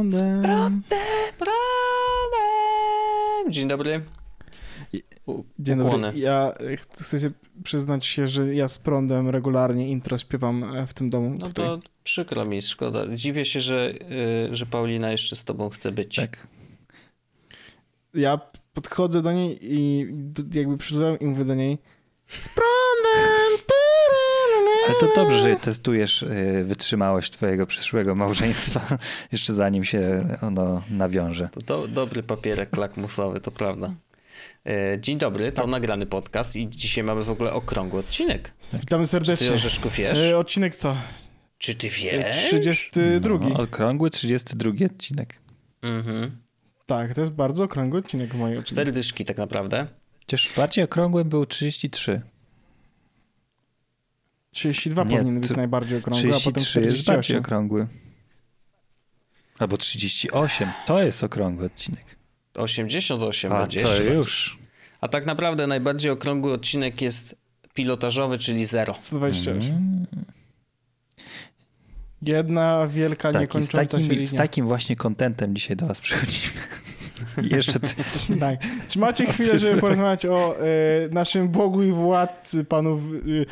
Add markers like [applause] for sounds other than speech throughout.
prądem. Z prądem, prądem. Dzień dobry. U, Dzień dobry. Ja e, chcę się przyznać się, że ja z prądem regularnie intro śpiewam e, w tym domu. No tutaj. to przykro mi, szkoda. Dziwię się, że, e, że Paulina jeszcze z tobą chce być. Tak. Ja podchodzę do niej i jakby przyszedłem i mówię do niej z prądem, ty! Ale to dobrze, że testujesz y, wytrzymałość twojego przyszłego małżeństwa, [laughs] jeszcze zanim się ono nawiąże. To do, dobry papierek lakmusowy, to prawda. E, dzień dobry, to tak. nagrany podcast i dzisiaj mamy w ogóle okrągły odcinek. Tak. Witamy serdecznie. Czy ty orzeszków jesz? E, odcinek co? Czy ty e, wiesz? 32. No, okrągły 32 odcinek. Mhm. Tak, to jest bardzo okrągły odcinek w mojej Cztery dyszki tak naprawdę. Chociaż bardziej okrągły był 33. 32 Nie, powinien być najbardziej okrągły, a potem 33 jest bardziej 48. okrągły. Albo 38. To jest okrągły odcinek. 88 A będzie. to już. A tak naprawdę najbardziej okrągły odcinek jest pilotażowy, czyli zero. 128. Mm. Jedna wielka, Tak, i z niekończąca się takim, linia. z takim właśnie kontentem dzisiaj do was przychodzimy. [laughs] Jeszcze ty, [laughs] Tak. Czy macie chwilę, żeby porozmawiać o e, naszym Bogu i władcy panów mm,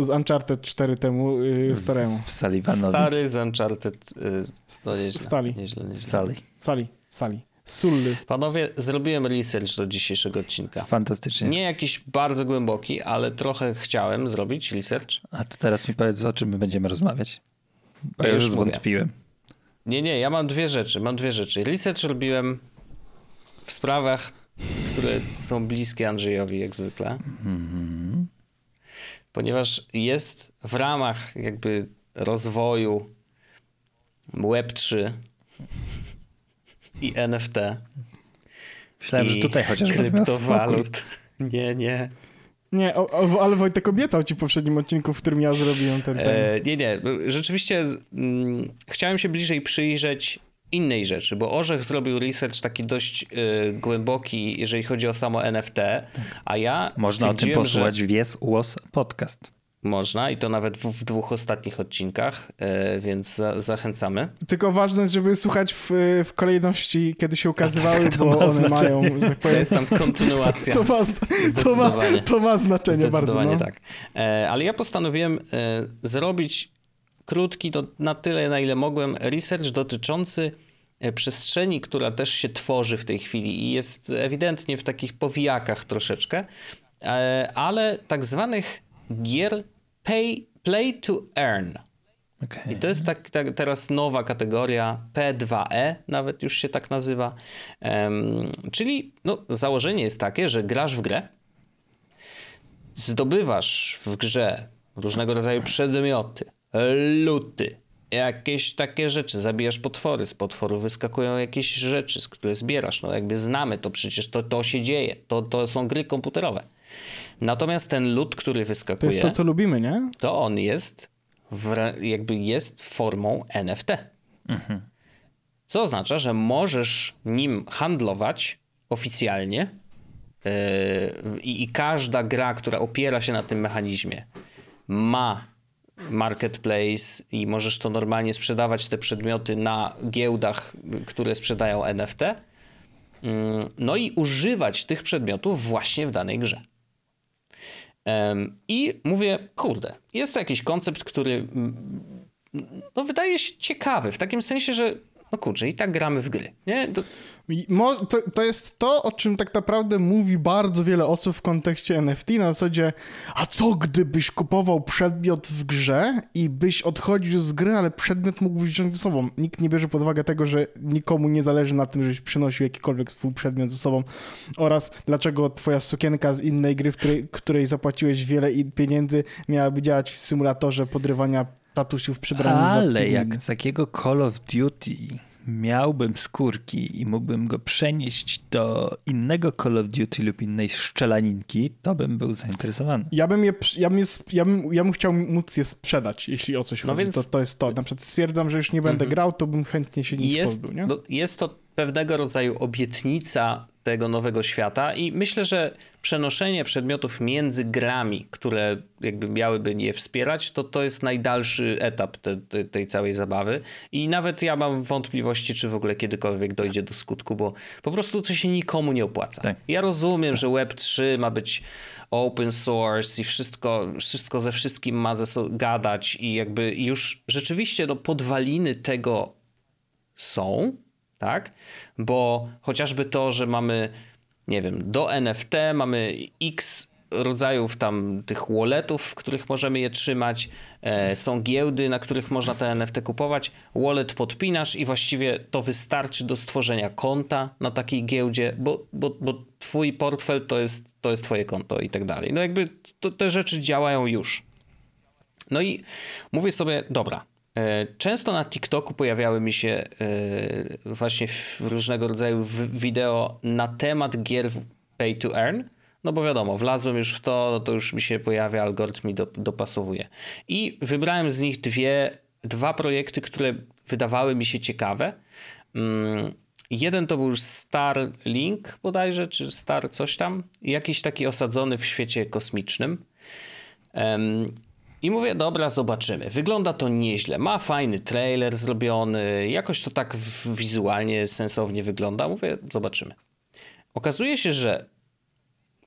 z Uncharted 4 temu, e, staremu. w Sullivanowi. Stary z Uncharted. Y, to nieźle. Stali. Nieźle, nieźle. Sali. Sali, Sali. Sully. Panowie, zrobiłem research do dzisiejszego odcinka. Fantastycznie. Nie jakiś bardzo głęboki, ale trochę chciałem zrobić research. A to teraz mi powiedz, o czym my będziemy rozmawiać. Bo Ja ja już mówię. zwątpiłem. Nie, nie, ja mam dwie rzeczy. Mam dwie rzeczy. Research robiłem w sprawach, które są bliskie Andrzejowi, jak zwykle. Mhm. Ponieważ jest w ramach jakby rozwoju Web3 i NFT. Myślałem, i że tutaj chociaż kryptowalut. Nie, nie. Nie, o, o, ale Wojtek obiecał ci w poprzednim odcinku, w którym ja zrobiłem ten, ten. E, nie, nie. Rzeczywiście z- mm, chciałem się bliżej przyjrzeć innej rzeczy, bo Orzech zrobił research taki dość y, głęboki, jeżeli chodzi o samo NFT, a ja Można o tym posłuchać Że w Yes Was Podcast. można i to nawet w, w dwóch ostatnich odcinkach, y, więc za, zachęcamy. Tylko ważne jest, żeby słuchać w, w kolejności, kiedy się ukazywały, To bo ma one znaczenie. mają, tak To jest tam kontynuacja. [laughs] to ma, to ma, to ma znaczenie bardzo. Zdecydowanie No. tak. E, ale ja postanowiłem e, zrobić krótki, na tyle na ile mogłem, research dotyczący e, przestrzeni, która też się tworzy w tej chwili i jest ewidentnie w takich powijakach troszeczkę, e, ale tak zwanych gier pay, play to earn. Okay. I to jest tak, tak teraz nowa kategoria P2E, nawet już się tak nazywa. Em, czyli no, założenie jest takie, że grasz w grę, zdobywasz w grze różnego rodzaju przedmioty, luty, jakieś takie rzeczy, zabijasz potwory, z potworów wyskakują jakieś rzeczy, z które zbierasz. No jakby znamy to, przecież to, to się dzieje, to, to są gry komputerowe. Natomiast ten lód, który To wyskakuje jest to, co lubimy, nie? to on jest w, jakby jest formą NFT. Co oznacza, że możesz nim handlować oficjalnie yy, i każda gra, która opiera się na tym mechanizmie ma marketplace i możesz to normalnie sprzedawać te przedmioty na giełdach, które sprzedają NFT. Mm, No i używać tych przedmiotów właśnie w danej grze. I mówię, kurde, jest to jakiś koncept, który mm, no, wydaje się ciekawy, w takim sensie, że no kurczę, i tak gramy w gry. Nie? To, to, to jest to, o czym tak naprawdę mówi bardzo wiele osób w kontekście NFT, na zasadzie, a co gdybyś kupował przedmiot w grze i byś odchodził z gry, ale przedmiot mógłbyś wziąć ze sobą. Nikt nie bierze pod uwagę tego, że nikomu nie zależy na tym, żebyś przynosił jakikolwiek swój przedmiot ze sobą oraz dlaczego twoja sukienka z innej gry, w której, której zapłaciłeś wiele pieniędzy, miałaby działać w symulatorze podrywania tatusiów przebranych za Ale jak z takiego Call of Duty miałbym skórki i mógłbym go przenieść do innego Call of Duty lub innej szczelaninki, to bym był zainteresowany. Ja bym, je, ja, bym je, ja, bym, ja bym chciał móc je sprzedać, jeśli o coś No chodzi. więc- To, to jest to. Na przykład stwierdzam, że już nie będę grał, to bym chętnie się nich jest, pozbył, nie? jest to pewnego rodzaju obietnica tego nowego świata i myślę, że przenoszenie przedmiotów między grami, które jakby miałyby je wspierać, to to jest najdalszy etap te, te, tej całej zabawy i nawet ja mam wątpliwości, czy w ogóle kiedykolwiek dojdzie do skutku, bo po prostu to się nikomu nie opłaca. Tak. Ja rozumiem, że Web3 ma być open source i wszystko, wszystko ze wszystkim ma ze sobą gadać i jakby już rzeczywiście no, podwaliny tego są, tak? Bo chociażby to, że mamy, nie wiem, do NFT mamy x rodzajów tam tych walletów, w których możemy je trzymać. E, są giełdy, na których można te NFT kupować. Wallet podpinasz i właściwie to wystarczy do stworzenia konta na takiej giełdzie, bo, bo, bo twój portfel to jest, to jest twoje konto i tak dalej. No jakby to, te rzeczy działają już. No i mówię sobie, dobra, Często na TikToku pojawiały mi się e, właśnie różnego rodzaju wideo na temat gier pay to earn. No bo wiadomo, wlazłem już w to, no to już mi się pojawia, algorytm mi do, dopasowuje. I wybrałem z nich dwie, dwa projekty, które wydawały mi się ciekawe. Mm, jeden to był Starlink bodajże, czy Star coś tam. Jakiś taki osadzony w świecie kosmicznym. I mówię, dobra, zobaczymy. Wygląda to nieźle. Ma fajny trailer zrobiony, jakoś to tak wizualnie sensownie wygląda. Mówię, zobaczymy. Okazuje się, że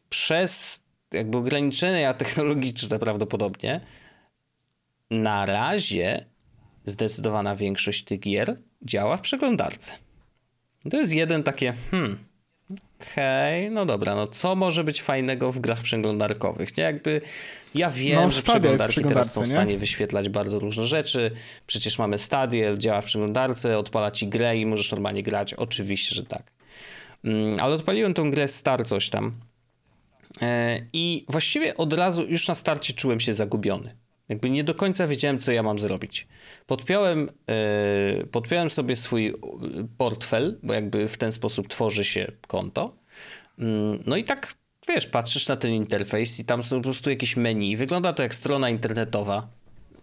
przez jakby ograniczenia technologiczne prawdopodobnie na razie zdecydowana większość tych gier działa w przeglądarce. To jest jeden takie, hmm, okej, no dobra, no co może być fajnego w grach przeglądarkowych? Nie, jakby ja wiem, no, że przeglądarki teraz są w stanie nie? wyświetlać bardzo różne rzeczy. Przecież mamy Stadiel, działa w przeglądarce, odpala ci grę i możesz normalnie grać. Oczywiście, że tak. Mm, ale odpaliłem tą grę Star coś tam E, I właściwie od razu już na starcie czułem się zagubiony. Jakby nie do końca wiedziałem, co ja mam zrobić. Podpiąłem, yy, podpiąłem sobie swój portfel, bo jakby w ten sposób tworzy się konto. Yy, no i tak, wiesz, patrzysz na ten interfejs i tam są po prostu jakieś menu. Wygląda to jak strona internetowa.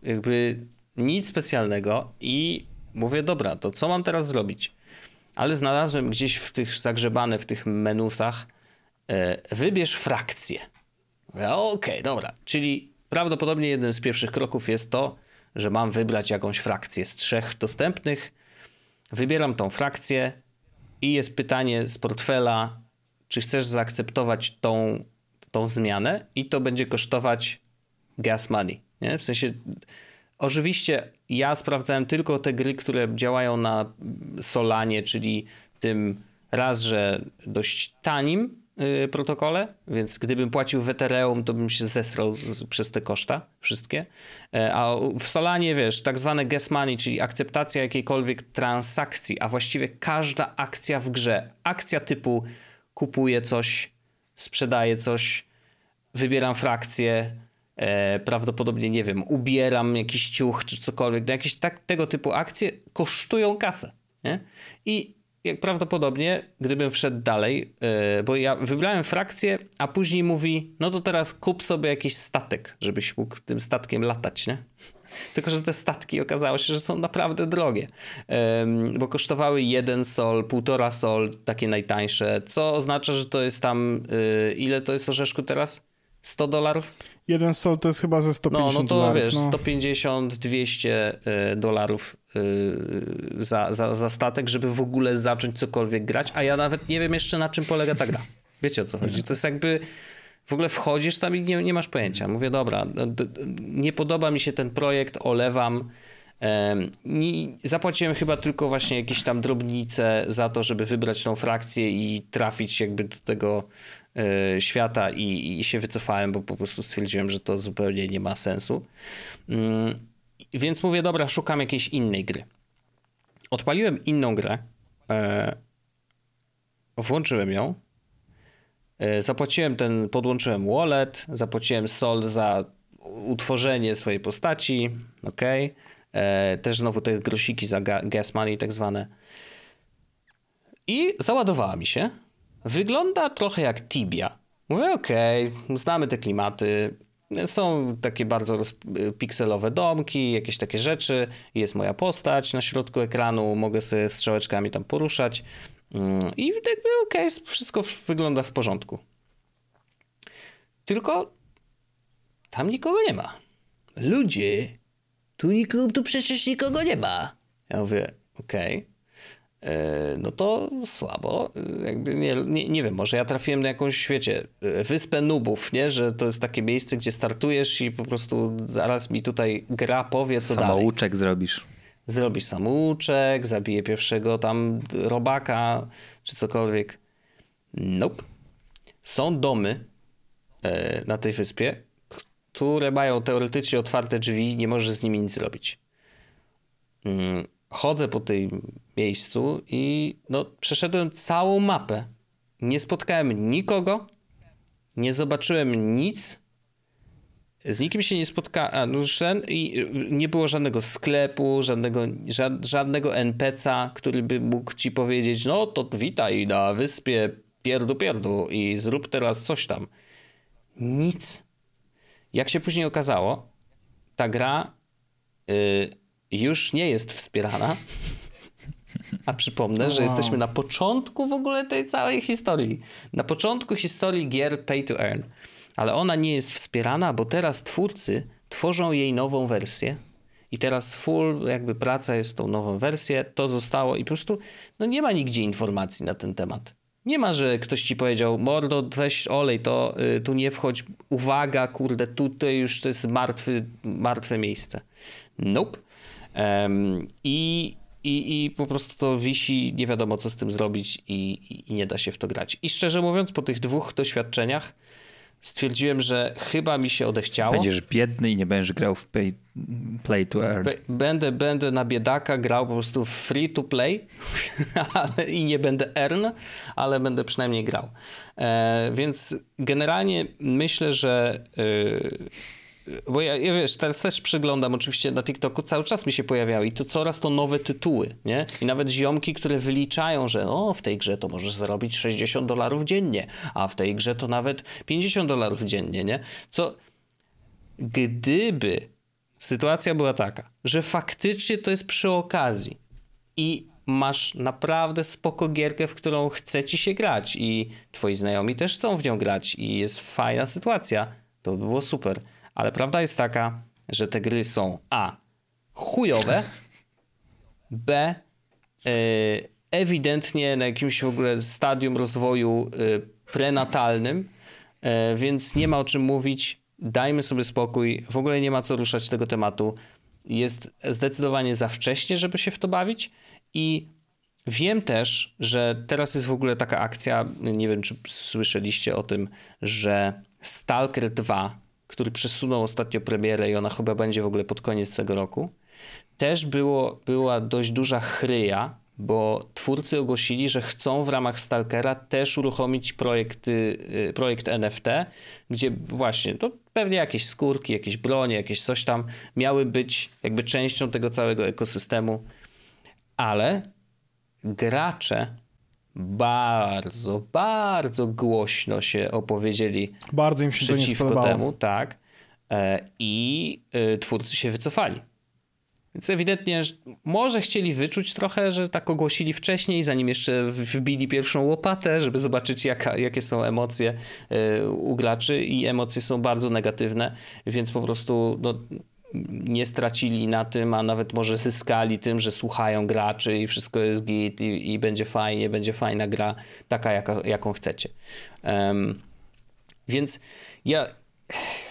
Jakby nic specjalnego i mówię, dobra, to co mam teraz zrobić? Ale znalazłem gdzieś w tych zagrzebane w tych menusach E, wybierz frakcję. Okej, okay, dobra. Czyli prawdopodobnie jeden z pierwszych kroków jest to, że mam wybrać jakąś frakcję z trzech dostępnych. Wybieram tą frakcję i jest pytanie z portfela, czy chcesz zaakceptować tą, tą zmianę i to będzie kosztować gas money. Nie? W sensie, oczywiście ja sprawdzałem tylko te gry, które działają na Solanie, czyli tym raz, że dość tanim Y, protokole, więc gdybym płacił w Ethereum, to bym się zesrał z, przez te koszta wszystkie. E, a w Solanie, wiesz, tak zwane gas money, czyli akceptacja jakiejkolwiek transakcji, a właściwie każda akcja w grze. Akcja typu kupuję coś, sprzedaję coś, wybieram frakcję, e, prawdopodobnie, nie wiem, ubieram jakiś ciuch czy cokolwiek, no jakieś tak, tego typu akcje kosztują kasę. Nie? I jak prawdopodobnie, gdybym wszedł dalej, yy, bo ja wybrałem frakcję, a później mówi, no to teraz kup sobie jakiś statek, żebyś mógł tym statkiem latać, nie? [laughs] Tylko, że te statki okazało się, że są naprawdę drogie, yy, bo kosztowały jeden sol, półtora sol, takie najtańsze, co oznacza, że to jest tam, yy, ile to jest orzeszku teraz? 100 dolarów? Jeden sol to jest chyba ze 150 dolarów. No, no to dolarów, wiesz, no. 150, 200 y, dolarów y, za, za, za statek, żeby w ogóle zacząć cokolwiek grać, a ja nawet nie wiem jeszcze na czym polega ta gra. Wiecie o co chodzi? To jest jakby w ogóle wchodzisz tam i nie, nie masz pojęcia. Mówię, dobra, nie podoba mi się ten projekt, olewam. Nie, zapłaciłem chyba tylko właśnie jakieś tam drobnice za to, żeby wybrać tą frakcję i trafić jakby do tego E, świata i, i się wycofałem, bo po prostu stwierdziłem, że to zupełnie nie ma sensu. Mm, więc mówię, dobra, szukam jakiejś innej gry. Odpaliłem inną grę, e, włączyłem ją, e, zapłaciłem ten, podłączyłem wallet, zapłaciłem sol za utworzenie swojej postaci, ok. Też znowu te grosiki za gas money tak zwane. I załadowała mi się Wygląda trochę jak Tibia. Mówię, okej, okay, znamy te klimaty. Są takie bardzo pikselowe domki, jakieś takie rzeczy. Jest moja postać na środku ekranu, mogę sobie strzałeczkami tam poruszać. Mm, I jakby okej, okay, wszystko wygląda w porządku. Tylko tam nikogo nie ma. Ludzie, tu, nikogo, tu przecież nikogo nie ma. Ja mówię, okej. Okay. E, no to słabo. E, jakby nie, nie, nie wiem, może ja trafiłem na jakąś, wiecie, e, wyspę nubów, nie? Że to jest takie miejsce, gdzie startujesz i po prostu zaraz mi tutaj gra powie, co Samouczek dalej. Samouczek zrobisz. Zrobisz samouczek, zabije pierwszego tam robaka, czy cokolwiek. Nope. Są domy na tej wyspie, które mają teoretycznie otwarte drzwi, nie możesz z nimi nic zrobić. Chodzę po tym miejscu i no, przeszedłem całą mapę. Nie spotkałem nikogo, nie zobaczyłem nic. Z nikim się nie spotkałem, no, i nie było żadnego sklepu, żadnego, żadnego NPC'a, który by mógł ci powiedzieć, no to witaj na wyspie pierdu pierdu i zrób teraz coś tam. Nic. Jak się później okazało, ta gra y, już nie jest wspierana. A przypomnę, że jesteśmy na początku w ogóle tej całej historii. Na początku historii gier Pay to Earn. Ale ona nie jest wspierana, bo teraz twórcy tworzą jej nową wersję. I teraz full jakby praca jest tą nową wersję. To zostało i po prostu no nie ma nigdzie informacji na ten temat. Nie ma, że ktoś ci powiedział, mordo, weź olej, to y, tu nie wchodź, uwaga, kurde, tutaj już to jest martwy, martwe miejsce. Nope. I, i, I po prostu to wisi, nie wiadomo co z tym zrobić i, i, nie da się w to grać. I szczerze mówiąc, po tych dwóch doświadczeniach stwierdziłem, że chyba mi się odechciało. Będziesz biedny i nie będziesz grał w pay, play to earn. Będę, będę na biedaka grał po prostu free to play [laughs] i nie będę earn, ale będę przynajmniej grał. E, więc generalnie myślę, że e, bo ja, ja, wiesz, teraz też przeglądam oczywiście na TikToku, cały czas mi się pojawiały i to coraz to nowe tytuły, nie? I nawet ziomki, które wyliczają, że o, w tej grze to możesz zarobić 60 dolarów dziennie, a w tej grze to nawet 50 dolarów dziennie, nie? Co gdyby sytuacja była taka, że faktycznie to jest przy okazji i masz naprawdę spoko gierkę, w którą chce ci się grać i twoi znajomi też chcą w nią grać i jest fajna sytuacja, to by było super ale prawda jest taka, że te gry są A. chujowe, B. Y, ewidentnie na jakimś w ogóle stadium rozwoju y, prenatalnym, y, więc nie ma o czym mówić. Dajmy sobie spokój, w ogóle nie ma co ruszać tego tematu. Jest zdecydowanie za wcześnie, żeby się w to bawić i Wiem też, że teraz jest w ogóle taka akcja, nie wiem czy słyszeliście o tym, że Stalker 2 który przesunął ostatnio premierę i ona chyba będzie w ogóle pod koniec tego roku, też było, była dość duża chryja, bo twórcy ogłosili, że chcą w ramach Stalkera też uruchomić projekty, y, projekt NFT, gdzie właśnie to pewnie jakieś skórki, jakieś bronie, jakieś coś tam miały być jakby częścią tego całego ekosystemu, ale gracze bardzo, bardzo głośno się opowiedzieli bardzo im się przeciwko to nie temu, tak. E, I e, twórcy się wycofali. Więc ewidentnie może chcieli wyczuć trochę, że tak ogłosili wcześniej, zanim jeszcze wbili pierwszą łopatę, żeby zobaczyć jaka, jakie są emocje e, u graczy i emocje są bardzo negatywne, więc po prostu no, nie stracili na tym, a nawet może zyskali tym, że słuchają graczy i wszystko jest git i, i będzie fajnie, będzie fajna gra, taka jaka, jaką chcecie. Um, więc ja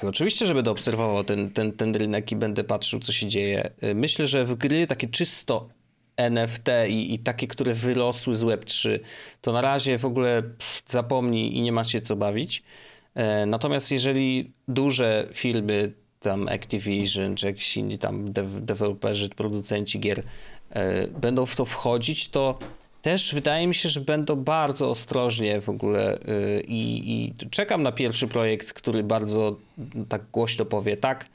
oczywiście, że będę obserwował ten, ten, ten rynek i będę patrzył, co się dzieje. Myślę, że w gry takie czysto NFT i, i takie, które wyrosły z Web3, to na razie w ogóle pff, zapomnij i nie ma się co bawić. E, natomiast jeżeli duże filmy tam Activision, czy jakiś inni tam deweloperzy, producenci gier e, będą w to wchodzić, to też wydaje mi się, że będą bardzo ostrożnie w ogóle e, i, czekam na pierwszy projekt, który bardzo tak głośno powie, tak,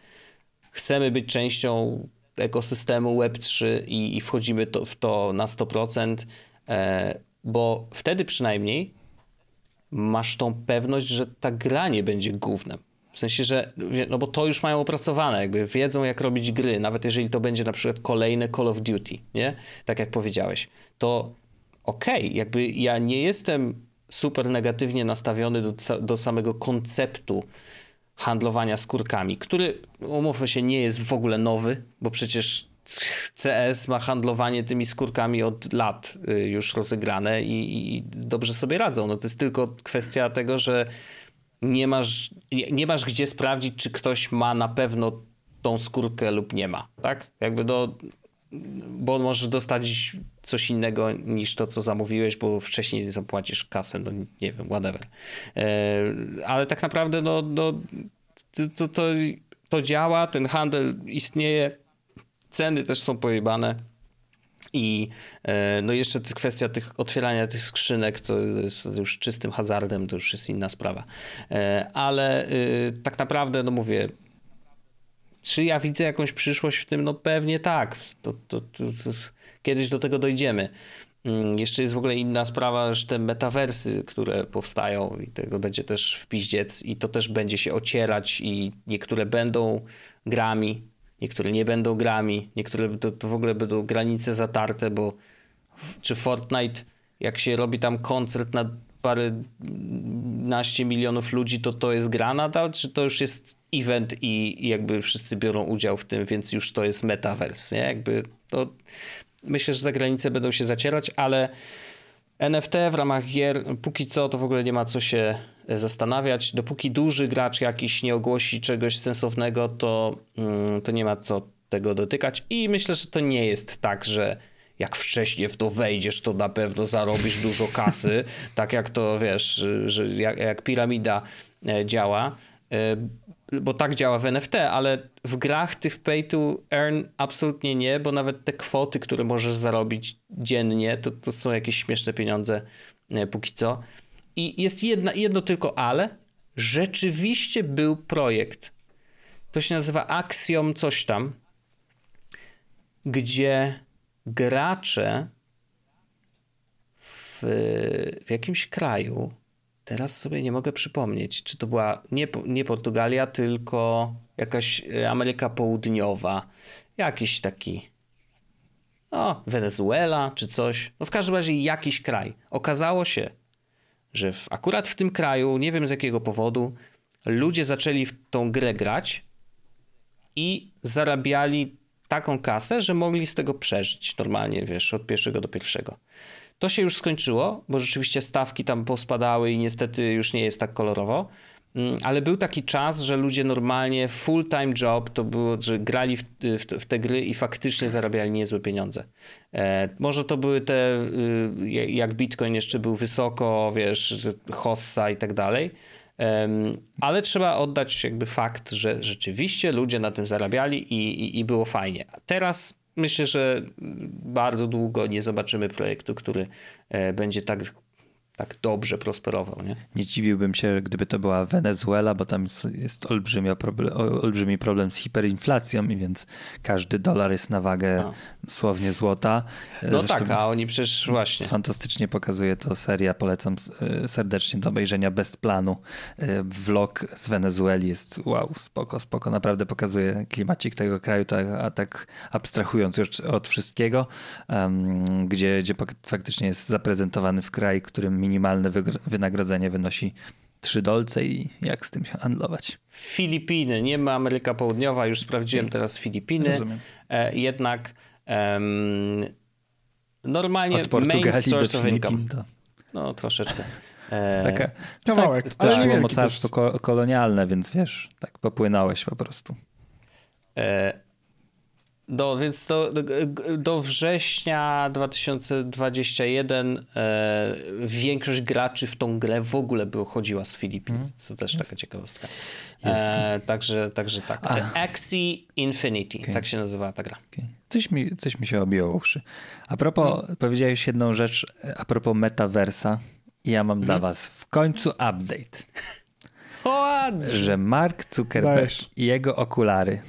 chcemy być częścią ekosystemu Web3 i, i wchodzimy to, w to na 100%, e, bo wtedy przynajmniej masz tą pewność, że ta gra nie będzie głównym. W sensie, że no bo to już mają opracowane, jakby wiedzą jak robić gry, nawet jeżeli to będzie na przykład kolejne Call of Duty, nie? Tak jak powiedziałeś. To okej, okay, jakby ja nie jestem super negatywnie nastawiony do, do samego konceptu handlowania skórkami, który, umówmy się, nie jest w ogóle nowy, bo przecież CS ma handlowanie tymi skórkami od lat y, już rozegrane i, i, dobrze sobie radzą. No to jest tylko kwestia tego, że nie masz, nie masz gdzie sprawdzić, czy ktoś ma na pewno tą skórkę lub nie ma, tak? Jakby do, bo możesz dostać coś innego niż to, co zamówiłeś, bo wcześniej zapłacisz kasę, no nie wiem, whatever. E, ale tak naprawdę no, no, to, to, to działa, ten handel istnieje, ceny też są pojebane. I e, no jeszcze kwestia tych otwierania tych skrzynek, co jest już czystym hazardem, to już jest inna sprawa. E, ale tak naprawdę, no mówię, czy ja widzę jakąś przyszłość w tym? No pewnie tak. To, to, to, kiedyś do tego dojdziemy. Mm, jeszcze jest w ogóle inna sprawa, że te metawersy, które powstają i tego będzie też w piździec i to też będzie się ocierać i niektóre będą grami, niektóre nie będą grami, niektóre to, to w ogóle będą granice zatarte, bo czy Fortnite, jak się robi tam koncert na parę naście milionów ludzi, to to jest gra nadal, czy to już jest event i, i jakby wszyscy biorą udział w tym, więc już to jest metaverse, nie? Jakby to myślę, że za granice będą się zacierać, ale NFT w ramach gier, póki co to w ogóle nie ma co się e, zastanawiać. Dopóki duży gracz jakiś nie ogłosi czegoś sensownego, to, mm, to nie ma co tego dotykać. I myślę, że to nie jest tak, że jak wcześniej w to wejdziesz, to na pewno zarobisz dużo kasy. [laughs] tak jak to wiesz, że jak, jak piramida e, działa. Bo tak działa w NFT, ale w grach tych pay to earn absolutnie nie, bo nawet te kwoty, które możesz zarobić dziennie, to, to są jakieś śmieszne pieniądze e, póki co. I jest jedna, jedno tylko ale. Rzeczywiście był projekt. To się nazywa Axiom coś tam, gdzie gracze w, w jakimś kraju Teraz sobie nie mogę przypomnieć, czy to była nie, nie Portugalia, tylko jakaś e, Ameryka Południowa. Jakiś taki. No, Wenezuela czy coś. No w każdym razie jakiś kraj. Okazało się, że w, akurat w tym kraju, nie wiem z jakiego powodu, ludzie zaczęli w tą grę grać i zarabiali taką kasę, że mogli z tego przeżyć normalnie, wiesz, od pierwszego do pierwszego. To się już skończyło, bo rzeczywiście stawki tam pospadały i niestety już nie jest tak kolorowo. Mm, ale był taki czas, że ludzie normalnie full-time job to było, że grali w, w, w, te gry i faktycznie zarabiali niezłe pieniądze. E, może to były te, y, jak Bitcoin jeszcze był wysoko, wiesz, hossa i tak dalej. Ale trzeba oddać jakby fakt, że rzeczywiście ludzie na tym zarabiali i, i, i było fajnie. A teraz myślę, że bardzo długo nie zobaczymy projektu, który e, będzie tak tak dobrze prosperował. Nie? nie dziwiłbym się, gdyby to była Wenezuela, bo tam jest olbrzymia problem, olbrzymi problem z hiperinflacją, i więc każdy dolar jest na wagę dosłownie złota. No Zresztą tak, a oni przecież właśnie. Fantastycznie pokazuje to seria, polecam e, serdecznie do obejrzenia bez planu. E, vlog z Wenezueli jest wow, spoko, spoko. Naprawdę pokazuje klimacik tego kraju, tak, a tak abstrahując już od wszystkiego, um, gdzie, gdzie faktycznie jest zaprezentowany w kraj, którym minimalne wynagrodzenie wynosi 3 dolce i jak z tym się handlować? Filipiny, nie ma Ameryka Południowa, już sprawdziłem teraz Filipiny. Rozumiem. E, jednak um, normalnie Od main source of income. To... No troszeczkę. E, Taka, Kawałek, tak, ale nie było mocarstwo kolonialne, więc wiesz, tak popłynąłeś po prostu. E, do, więc do, do września 2021 e, większość graczy w tą grę w ogóle by chodziła z Filipin, mm. co też taka ciekawostka. E, także, także tak. Axie Infinity, okay. tak się nazywa ta gra. Okay. Coś, mi, coś mi się obiło uszy. A propos, mm. powiedziałeś jedną rzecz, a propos metaversa. Ja mam mm. dla mhm. was w końcu update. O, że Mark Zuckerberg i jego okulary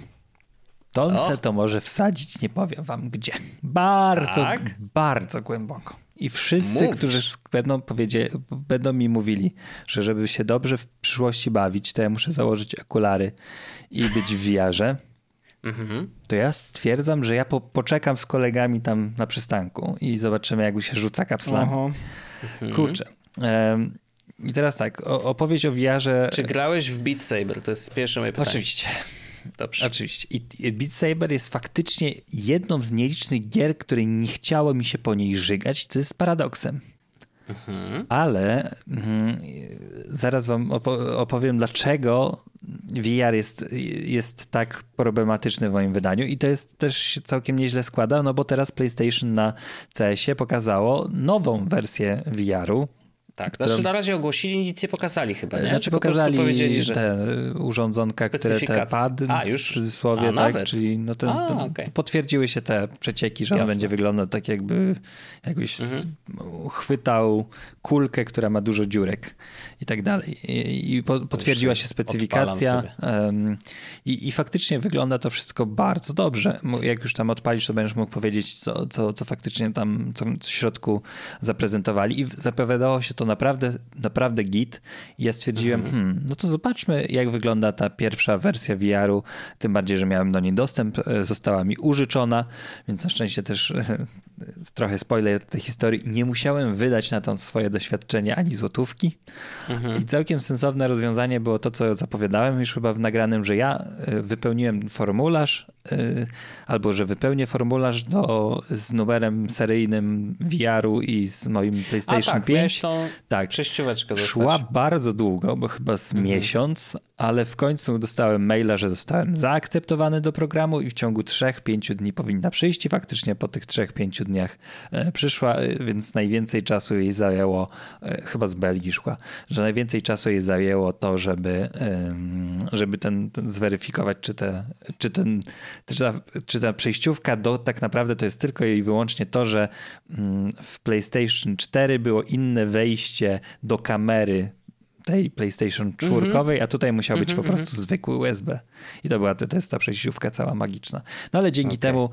to on se to może wsadzić, nie powiem wam gdzie. Bardzo, tak? bardzo głęboko. I wszyscy, Mówcz. którzy będą, będą mi mówili, że żeby się dobrze w przyszłości bawić, to ja muszę założyć okulary i być w wiarze. Mhm. to ja stwierdzam, że ja po, poczekam z kolegami tam na przystanku i zobaczymy, jak się rzuca kapslami. Aha. Kurczę. Em, I teraz tak, o, opowieść o VR-ze... Czy grałeś w Beat Saber? To jest pierwsze moje pytanie. Oczywiście. Dobrze. Oczywiście. I Beat Saber jest faktycznie jedną z nielicznych gier, której nie chciało mi się po niej żygać. To jest paradoksem. Ale mhm, zaraz wam opo- opowiem, dlaczego VR jest, jest tak problematyczny w moim wydaniu i to jest też się całkiem nieźle składa, no bo teraz PlayStation na CS-ie pokazało nową wersję VR-u, Tak, znaczy na razie ogłosili, nic nie pokazali chyba, nie? Znaczy Tylko po pokazali powiedzieli, że... te urządzonka, które te pad A, w już? cudzysłowie, A, tak, nawet. czyli no ten, A, okej. potwierdziły się te przecieki, że on Jasne. będzie wyglądał tak jakby jakbyś Mhm. chwytał kulkę, która ma dużo dziurek i tak dalej. I, i po, potwierdziła się specyfikacja em, i, i faktycznie wygląda to wszystko bardzo dobrze. Jak już tam odpalisz, to będziesz mógł powiedzieć, co, co, co faktycznie tam co w środku zaprezentowali i zapowiadało się to naprawdę, naprawdę git. I ja stwierdziłem, hmm, no to zobaczmy, jak wygląda ta pierwsza wersja VR-u, tym bardziej, że miałem do niej dostęp, e, została mi użyczona, więc na szczęście też e, trochę spoiler tej historii, nie musiałem wydać na to swoje doświadczenie ani złotówki. I całkiem sensowne rozwiązanie było to, co zapowiadałem już chyba w nagranym, że ja e, wypełniłem formularz, albo że wypełnię formularz do, z numerem seryjnym VR-u i z moim A PlayStation tak, 5. miałeś tą Tak. przejścióweczkę dostać. Szła bardzo długo, bo chyba z miesiąc, ale w końcu dostałem maila, że zostałem zaakceptowany do programu i w ciągu 3-5 dni powinna przyjść i faktycznie po tych 3-5 dniach e, przyszła, e, więc najwięcej czasu jej zajęło, e, chyba z Belgii szła, że najwięcej czasu jej zajęło to, żeby, żeby ten, ten zweryfikować, czy, te, czy, ten, czy, ta, czy ta przejściówka do, tak naprawdę to jest tylko i wyłącznie to, że mm, w PlayStation 4 było inne wejście do kamery tej PlayStation 4, a tutaj musiał być po prostu zwykły USB. I to była to, jest ta przejściówka cała magiczna. No ale dzięki temu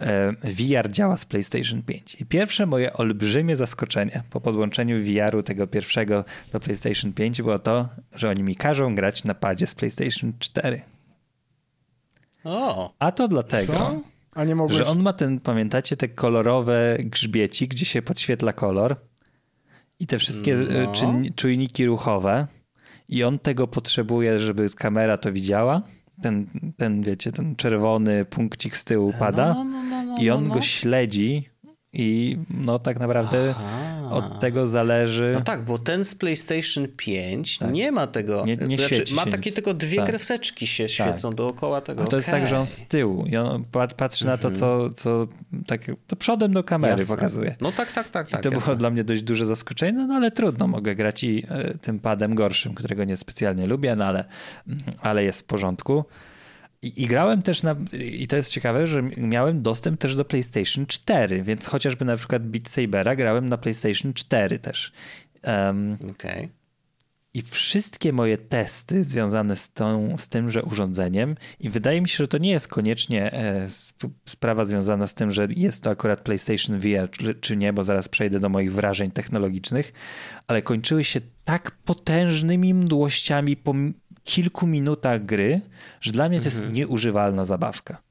e, VR działa z PlayStation 5. I pierwsze moje olbrzymie zaskoczenie po podłączeniu VR-u tego pierwszego do PlayStation 5 było to, że oni mi każą grać na padzie z PlayStation 4. O, A to dlatego, Co? A nie mogłeś... że on ma ten, pamiętacie, te kolorowe grzbieci, gdzie się podświetla kolor i te wszystkie e, No. czyn- czujniki ruchowe i on tego potrzebuje, żeby kamera to widziała. Ten, ten wiecie, ten czerwony punkcik z tyłu pada no, no, no, no, i on no, go no. śledzi i no tak naprawdę Aha. od tego zależy... No tak, bo ten z PlayStation 5 nie ma tego. Tak. Nie- nie znaczy, świeci ma takie tylko dwie Tak. kreseczki się świecą dookoła tego. A to jest tak, że on z tyłu i on pat- patrzy na to, co, co tak to przodem do kamery Mhm. Jasne. pokazuje. No tak, tak, tak. I tak to jasne. było dla mnie dość duże zaskoczenie, no, no ale trudno, mogę grać i e, tym padem gorszym, którego nie specjalnie lubię, no ale, ale jest w porządku. I, I grałem też na, i to jest ciekawe, że miałem dostęp też do PlayStation 4, więc chociażby na przykład Beat Sabera grałem na PlayStation 4 też. Em, Okej. i wszystkie moje testy związane z, tą, z tymże urządzeniem, i wydaje mi się, że to nie jest koniecznie e, sp- sprawa związana z tym, że jest to akurat PlayStation VR, czy, nie, bo zaraz przejdę do moich wrażeń technologicznych, ale kończyły się tak potężnymi mdłościami kilku minutach gry, że dla mnie to jest nieużywalna zabawka.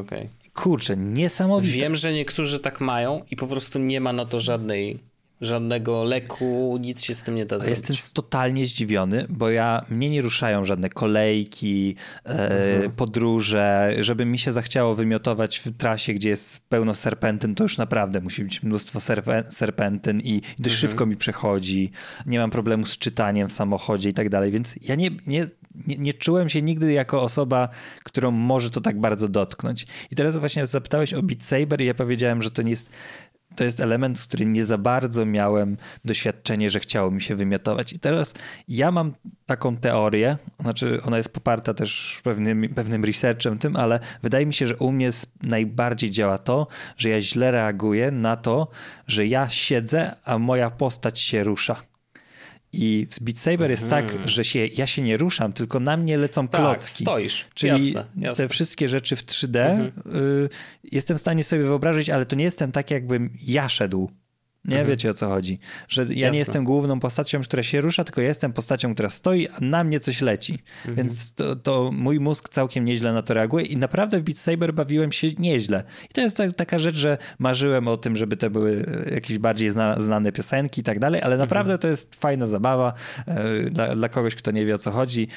Okej. Kurczę, niesamowite. Wiem, że niektórzy tak mają i po prostu nie ma na to żadnej, żadnego leku, nic się z tym nie da zrobić. Jestem totalnie zdziwiony, bo ja mnie nie ruszają żadne kolejki, e, podróże, żeby mi się zachciało wymiotować w trasie, gdzie jest pełno serpentyn, to już naprawdę musi być mnóstwo serpe, serpentyn i dość szybko mi przechodzi. Nie mam problemu z czytaniem w samochodzie i tak dalej, więc ja nie, nie, nie, nie czułem się nigdy jako osoba, którą może to tak bardzo dotknąć. I teraz właśnie zapytałeś o Beat Saber i ja powiedziałem, że to nie jest to jest element, z którym nie za bardzo miałem doświadczenie, że chciało mi się wymiotować. I teraz ja mam taką teorię, znaczy ona jest poparta też pewnym, pewnym researchem tym, ale wydaje mi się, że u mnie najbardziej działa to, że ja źle reaguję na to, że ja siedzę, a moja postać się rusza. I w Beat Saber jest tak, że się, ja się nie ruszam, tylko na mnie lecą Mhm. Tak, klocki. stoisz. Czyli Jasne, jasne. te wszystkie rzeczy w 3D y, jestem w stanie sobie wyobrazić, ale to nie jestem tak, jakbym ja szedł Nie mhm. wiecie o co chodzi. Że ja Jasne. nie jestem główną postacią, która się rusza, tylko jestem postacią, która stoi, a na mnie coś leci. Mhm. Więc to, to, mój mózg całkiem nieźle na to reaguje i naprawdę w Beat Saber bawiłem się nieźle. I to jest tak, taka rzecz, że marzyłem o tym, żeby to były jakieś bardziej zna, znane piosenki i tak dalej, ale naprawdę mhm. to jest fajna zabawa e, dla, dla, kogoś, kto nie wie o co chodzi.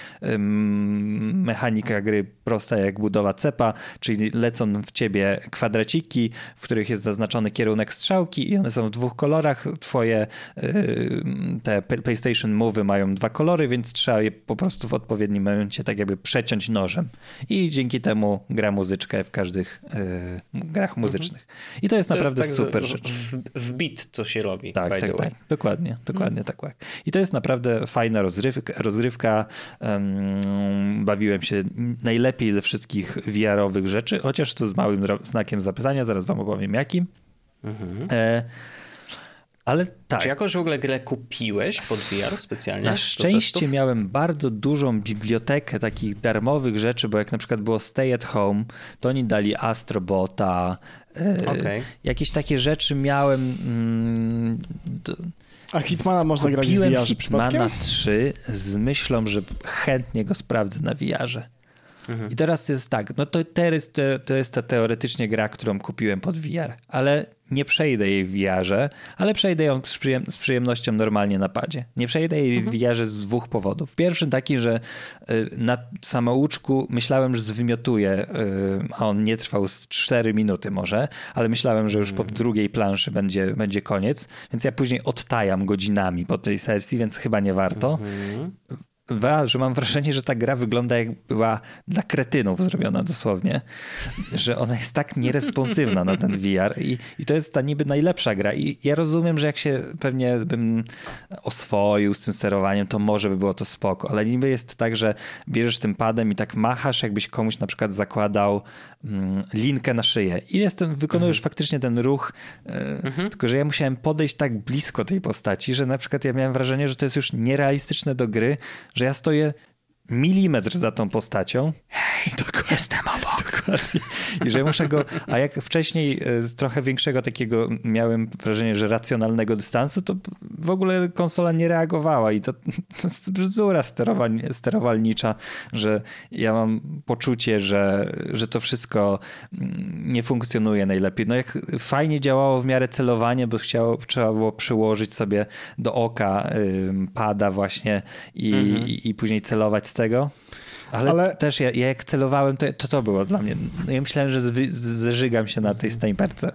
Mechanika gry prosta jak budowa cepa, czyli lecą w ciebie kwadraciki, w których jest zaznaczony kierunek strzałki i one są w dwóch kolorach. Twoje y, te PlayStation Move'y mają dwa kolory, więc trzeba je po prostu w odpowiednim momencie tak jakby przeciąć nożem. I dzięki temu gra muzyczkę w każdych y, grach mhm. muzycznych. I to jest to naprawdę jest tak, super rzecz. W, w bit co się robi. Tak, tak, tak. Dokładnie, dokładnie tak, tak. I to jest naprawdę fajna rozrywka. rozrywka. Bawiłem się najlepiej ze wszystkich VR-owych rzeczy, chociaż tu z małym znakiem zapytania, zaraz wam opowiem jakim. Mhm. E, ale tak. Czy jakoś w ogóle grę kupiłeś pod VR specjalnie? Na szczęście miałem bardzo dużą bibliotekę takich darmowych rzeczy, bo jak na przykład było Stay at Home, to oni dali Astrobota. E, okay. Jakieś takie rzeczy miałem. Mm, do, a Hitmana można grać w VR Hitmana 3 z myślą, że chętnie go sprawdzę na VR-ze. Mhm. I teraz jest tak, no to, teraz to, to jest ta teoretycznie gra, którą kupiłem pod VR, ale nie przejdę jej w VR-ze, ale przejdę ją z, przyjem z, przyjemnością normalnie na padzie. Nie przejdę jej mhm. w VR-ze z dwóch powodów. Pierwszy taki, że y, na samouczku myślałem, że zwymiotuje, y, a on nie trwał z 4 minuty może, ale myślałem, że już po mhm. drugiej planszy będzie, będzie koniec, więc ja później odtajam godzinami po tej sesji, więc chyba nie warto. Mhm że mam wrażenie, że ta gra wygląda jak była dla kretynów zrobiona dosłownie, że ona jest tak nieresponsywna na ten VR i, i to jest ta niby najlepsza gra i ja rozumiem, że jak się pewnie bym oswoił z tym sterowaniem, to może by było to spoko, ale niby jest tak, że bierzesz tym padem i tak machasz, jakbyś komuś na przykład zakładał mm, linkę na szyję i jest ten, wykonujesz mhm. faktycznie ten ruch, e, mhm. tylko że ja musiałem podejść tak blisko tej postaci, że na przykład ja miałem wrażenie, że to jest już nierealistyczne do gry, że ja stoję milimetr za tą postacią. Hej, dokładnie, jestem obok. Dokładnie. I że muszę go, a jak wcześniej e, z trochę większego takiego miałem wrażenie, że racjonalnego dystansu, to w ogóle konsola nie reagowała i to, to jest sterowalnicza, że ja mam poczucie, że, że to wszystko mm, nie funkcjonuje najlepiej. No jak fajnie działało w miarę celowanie, bo chciało, trzeba było przyłożyć sobie do oka pada właśnie i, mhm. i, i później celować z tego. Ale, ale, też ja, ja, jak celowałem, to, to to było dla mnie. No ja myślałem, że zwy, zżygam się na tej snajperce.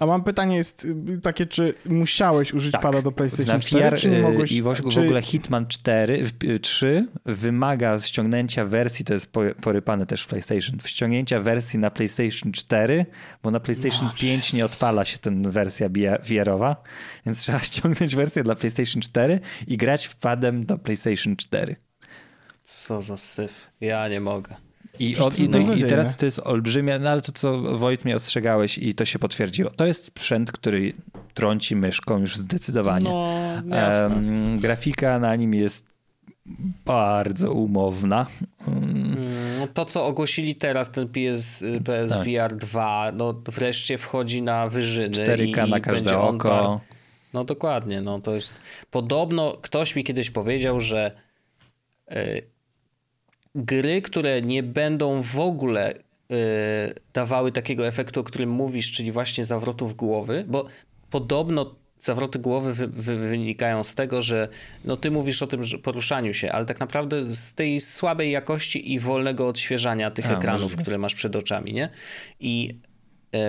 A mam pytanie jest y, takie, czy musiałeś użyć tak. pada do PlayStation 4, VR, czy nie mogłeś... I w, czy... w ogóle Hitman 4, 3 wymaga ściągnięcia wersji, to jest porypane też w PlayStation, ściągnięcia wersji na PlayStation 4, bo na PlayStation no, 5 nie odpala się ten wersja VR-owa, więc trzeba [laughs] ściągnąć wersję dla PlayStation 4 i grać wpadem do PlayStation 4. Co za syf. Ja nie mogę. I, od, i, no, I teraz to jest olbrzymia, no ale to co Wojt mnie ostrzegałeś i to się potwierdziło. To jest sprzęt, który trąci myszką już zdecydowanie. No, um, grafika na nim jest bardzo umowna. Mm, to, co ogłosili teraz, ten PS, PSVR tak. 2, no wreszcie wchodzi na wyżyny. 4K i, na każde oko. No dokładnie, no to jest... Podobno ktoś mi kiedyś powiedział, że y, gry, które nie będą w ogóle y, dawały takiego efektu, o którym mówisz, czyli właśnie zawrotów głowy, bo podobno zawroty głowy wy, wy, wynikają z tego, że no ty mówisz o tym że poruszaniu się, ale tak naprawdę z tej słabej jakości i wolnego odświeżania tych A, ekranów, możliwe. które masz przed oczami, nie? I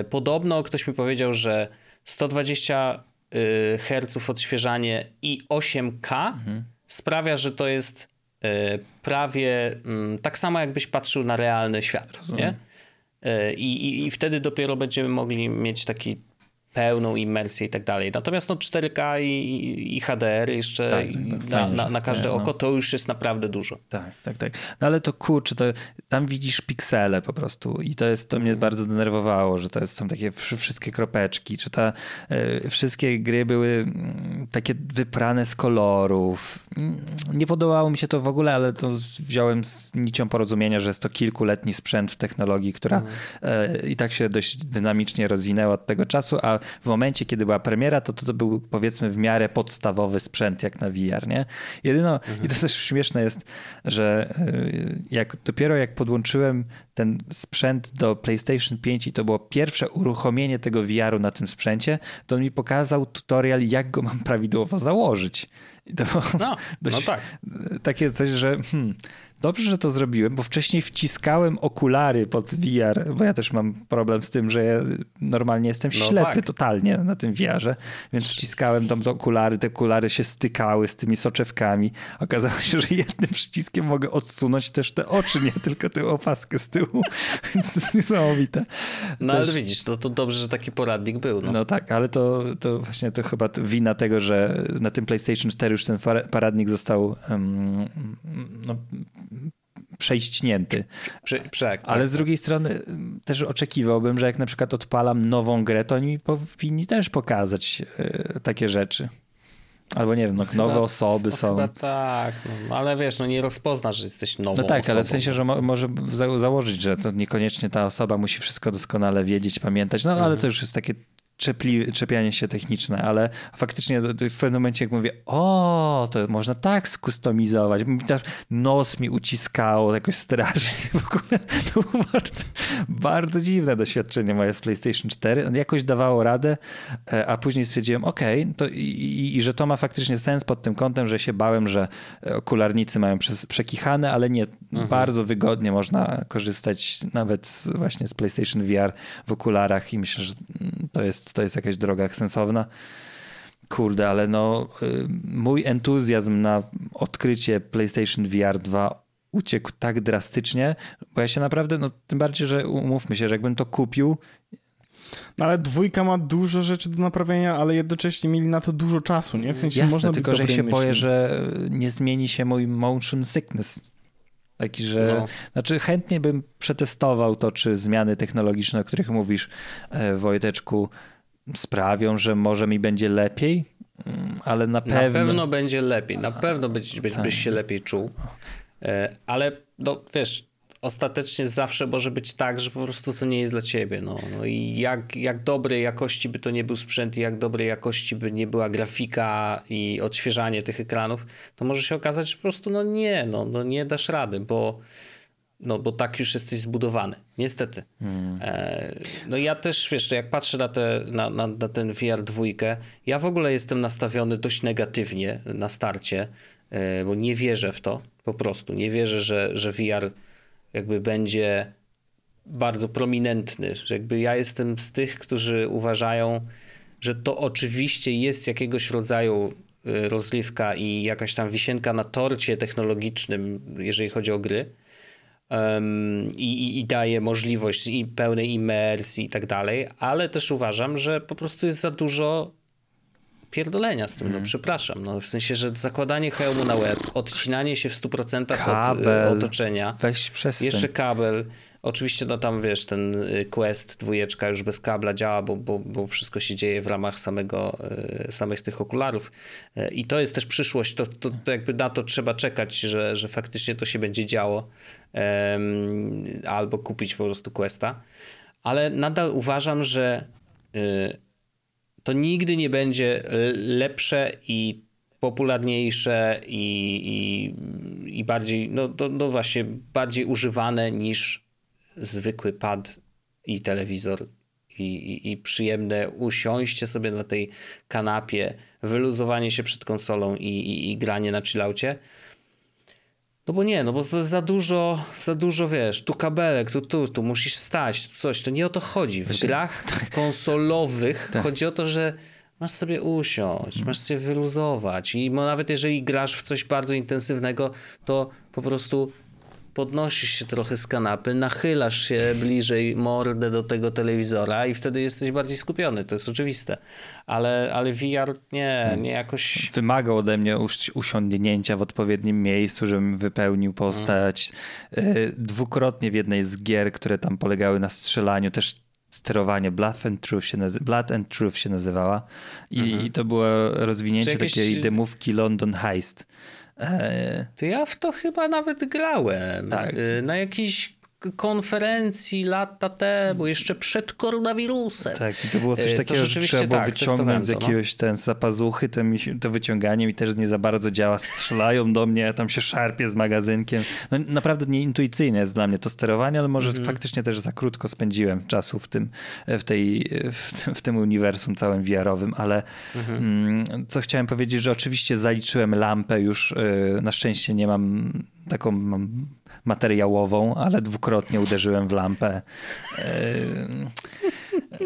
y, podobno ktoś mi powiedział, że 120 y, Hz odświeżanie i 8K mhm. sprawia, że to jest E, prawie mm, tak samo, jakbyś patrzył na realny świat. Nie? E, I, i, I wtedy dopiero będziemy mogli mieć taki pełną imersję i tak dalej. Natomiast no 4K i, i HDR jeszcze tak, tak, tak, na, na, na, każde no. oko to już jest naprawdę dużo. Tak, tak, tak. No ale to kurczę, to tam widzisz piksele po prostu i to jest, to mnie mhm. bardzo denerwowało, że to jest, są takie wszystkie kropeczki, czy te y, wszystkie gry były y, takie wyprane z kolorów. Nie podobało mi się to w ogóle, ale to wziąłem z nicią porozumienia, że jest to kilkuletni sprzęt w technologii, która y, i tak się dość dynamicznie rozwinęła od tego czasu, a w momencie, kiedy była premiera, to to, to był powiedzmy w miarę podstawowy sprzęt jak na VR, nie? Jedyno, mhm. i to też śmieszne jest, że y, jak dopiero jak podłączyłem ten sprzęt do PlayStation 5 i to było pierwsze uruchomienie tego VR-u na tym sprzęcie, to on mi pokazał tutorial, jak go mam prawidłowo założyć. I to no, [laughs] dość, no tak. takie coś, że hmm, Dobrze, że to zrobiłem, bo wcześniej wciskałem okulary pod VR, bo ja też mam problem z tym, że ja normalnie jestem no ślepy tak. totalnie na tym VR-ze, więc wciskałem tam te okulary, te okulary się stykały z tymi soczewkami. Okazało się, że jednym przyciskiem mogę odsunąć też te oczy, nie tylko tę opaskę z tyłu, [laughs] więc to jest niesamowite. No też... ale widzisz, to, to dobrze, że taki poradnik był. No, no tak, ale to, to właśnie to chyba wina tego, że na tym PlayStation 4 już ten paradnik został um, no, przejścinięty. Prze, prze, tak, Ale z tak. drugiej strony mm, też oczekiwałbym, że jak na przykład odpalam nową grę, to oni powinni też pokazać y, takie rzeczy. Albo nie wiem, no, chyba, nowe osoby są. Chyba tak, no, ale wiesz, no nie rozpoznasz, że jesteś nową No tak, osobą. ale w sensie, że mo może za założyć, że to niekoniecznie ta osoba musi wszystko doskonale wiedzieć, pamiętać, no mhm. ale to już jest takie czepli, czepianie się techniczne, ale faktycznie w pewnym momencie jak mówię, o, to można tak skustomizować, nos mi uciskało jakoś strasznie, w ogóle. [laughs] To było bardzo, bardzo dziwne doświadczenie moje z PlayStation 4, jakoś dawało radę, e, a później stwierdziłem, okej, okay, to i, i, i, że to ma faktycznie sens pod tym kątem, że się bałem, że okularnicy mają przekichane, ale nie, mhm. bardzo wygodnie można korzystać nawet właśnie z PlayStation VR w okularach i myślę, że to jest to jest jakaś droga sensowna. Kurde, ale no y, mój entuzjazm na odkrycie PlayStation VR 2 uciekł tak drastycznie, bo ja się naprawdę, no tym bardziej, że umówmy się, że jakbym to kupił no ale dwójka ma dużo rzeczy do naprawienia, ale jednocześnie mieli na to dużo czasu, nie? W sensie Jasne, można tylko że się boję, że nie zmieni się mój motion sickness. Taki, że no. znaczy chętnie bym przetestował to, czy zmiany technologiczne, o których mówisz, e, Wojteczku, sprawią, że może mi będzie lepiej, mm, ale na pewno... Na pewno będzie lepiej, na pewno byś, byś, byś się lepiej czuł, e, ale no, wiesz, ostatecznie zawsze może być tak, że po prostu to nie jest dla ciebie. No, no i jak, jak dobrej jakości by to nie był sprzęt i jak dobrej jakości by nie była grafika i odświeżanie tych ekranów, to może się okazać, że po prostu no nie, no, no nie dasz rady, bo no bo tak już jesteś zbudowany, niestety. Hmm. E, no ja też, wiesz, jak patrzę na, te, na, na, na, ten VR dwójkę, ja w ogóle jestem nastawiony dość negatywnie na starcie, e, bo nie wierzę w to, po prostu. Nie wierzę, że, że VR jakby będzie bardzo prominentny, że jakby ja jestem z tych, którzy uważają, że to oczywiście jest jakiegoś rodzaju e, rozrywka i jakaś tam wisienka na torcie technologicznym, jeżeli chodzi o gry, um, i, i, daje możliwość i pełnej imersji i tak dalej, ale też uważam, że po prostu jest za dużo pierdolenia z tym, mm. no mhm. przepraszam, no w sensie, że zakładanie hełmu na łeb, odcinanie się w 100% kabel, od otoczenia, weź jeszcze kabel, Oczywiście no tam wiesz, ten y, Quest dwójeczka już bez kabla działa, bo, bo, bo wszystko się dzieje w ramach samego, y, samych tych okularów. Y, i to jest też przyszłość, to, to, to jakby na to trzeba czekać, że, że faktycznie to się będzie działo albo kupić po prostu Questa, ale nadal uważam, że to nigdy nie będzie lepsze i popularniejsze i, i, i bardziej, no, no, no właśnie, bardziej używane niż zwykły pad i telewizor i, i, i, przyjemne usiąście sobie na tej kanapie, wyluzowanie się przed konsolą i, i, i granie na chillaucie. No bo nie, no bo za dużo, za dużo, wiesz, tu kabelek, tu, tu, tu musisz stać, tu coś. To nie o to chodzi. W grach [laughs] tak. konsolowych tak. chodzi o to, że masz sobie usiąść, masz sobie wyluzować i nawet jeżeli grasz w coś bardzo intensywnego, to po prostu podnosisz się trochę z kanapy, nachylasz się bliżej mordę do tego telewizora i wtedy jesteś bardziej skupiony, to jest oczywiste. Ale, ale VR nie, nie jakoś... Wymagał ode mnie usiądnięcia w odpowiednim miejscu, żebym wypełnił postać. Hmm. Dwukrotnie w jednej z gier, które tam polegały na strzelaniu, też sterowanie Blood and Truth się, nazy- Blood and Truth się nazywała i, mhm. i to było rozwinięcie jakieś... takiej demówki London Heist to ja w to chyba nawet grałem. Tak. E, na jakiejś konferencji lata temu, jeszcze przed koronawirusem. Tak, i to było coś takiego, że trzeba było tak, wyciągnąć z no. jakiegoś no. ten zapazuchy, to, wyciąganie mi też nie za bardzo działa. Strzelają do mnie, ja tam się szarpię z magazynkiem. No naprawdę nieintuicyjne jest dla mnie to sterowanie, ale może mm -hmm. faktycznie też za krótko spędziłem czasu w tym, w tej, w, w tym uniwersum całym VR-owym, ale mm -hmm. co chciałem powiedzieć, że oczywiście zaliczyłem lampę już, na szczęście nie mam taką mam materiałową, ale dwukrotnie uderzyłem w lampę.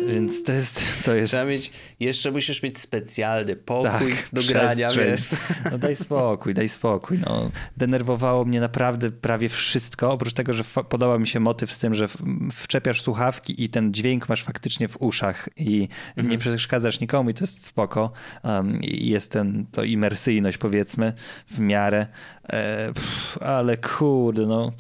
Więc to jest, to jest... Trzeba mieć, jeszcze musisz mieć specjalny pokój tak, do grania, wiesz. No daj spokój, daj spokój. No, denerwowało mnie naprawdę prawie wszystko, oprócz tego, że podoba mi się motyw z tym, że wczepiasz słuchawki i ten dźwięk masz faktycznie w uszach i mhm. nie przeszkadzasz nikomu i to jest spoko. Um, jest ten, to imersyjność powiedzmy w miarę, e, pff, ale kurde, no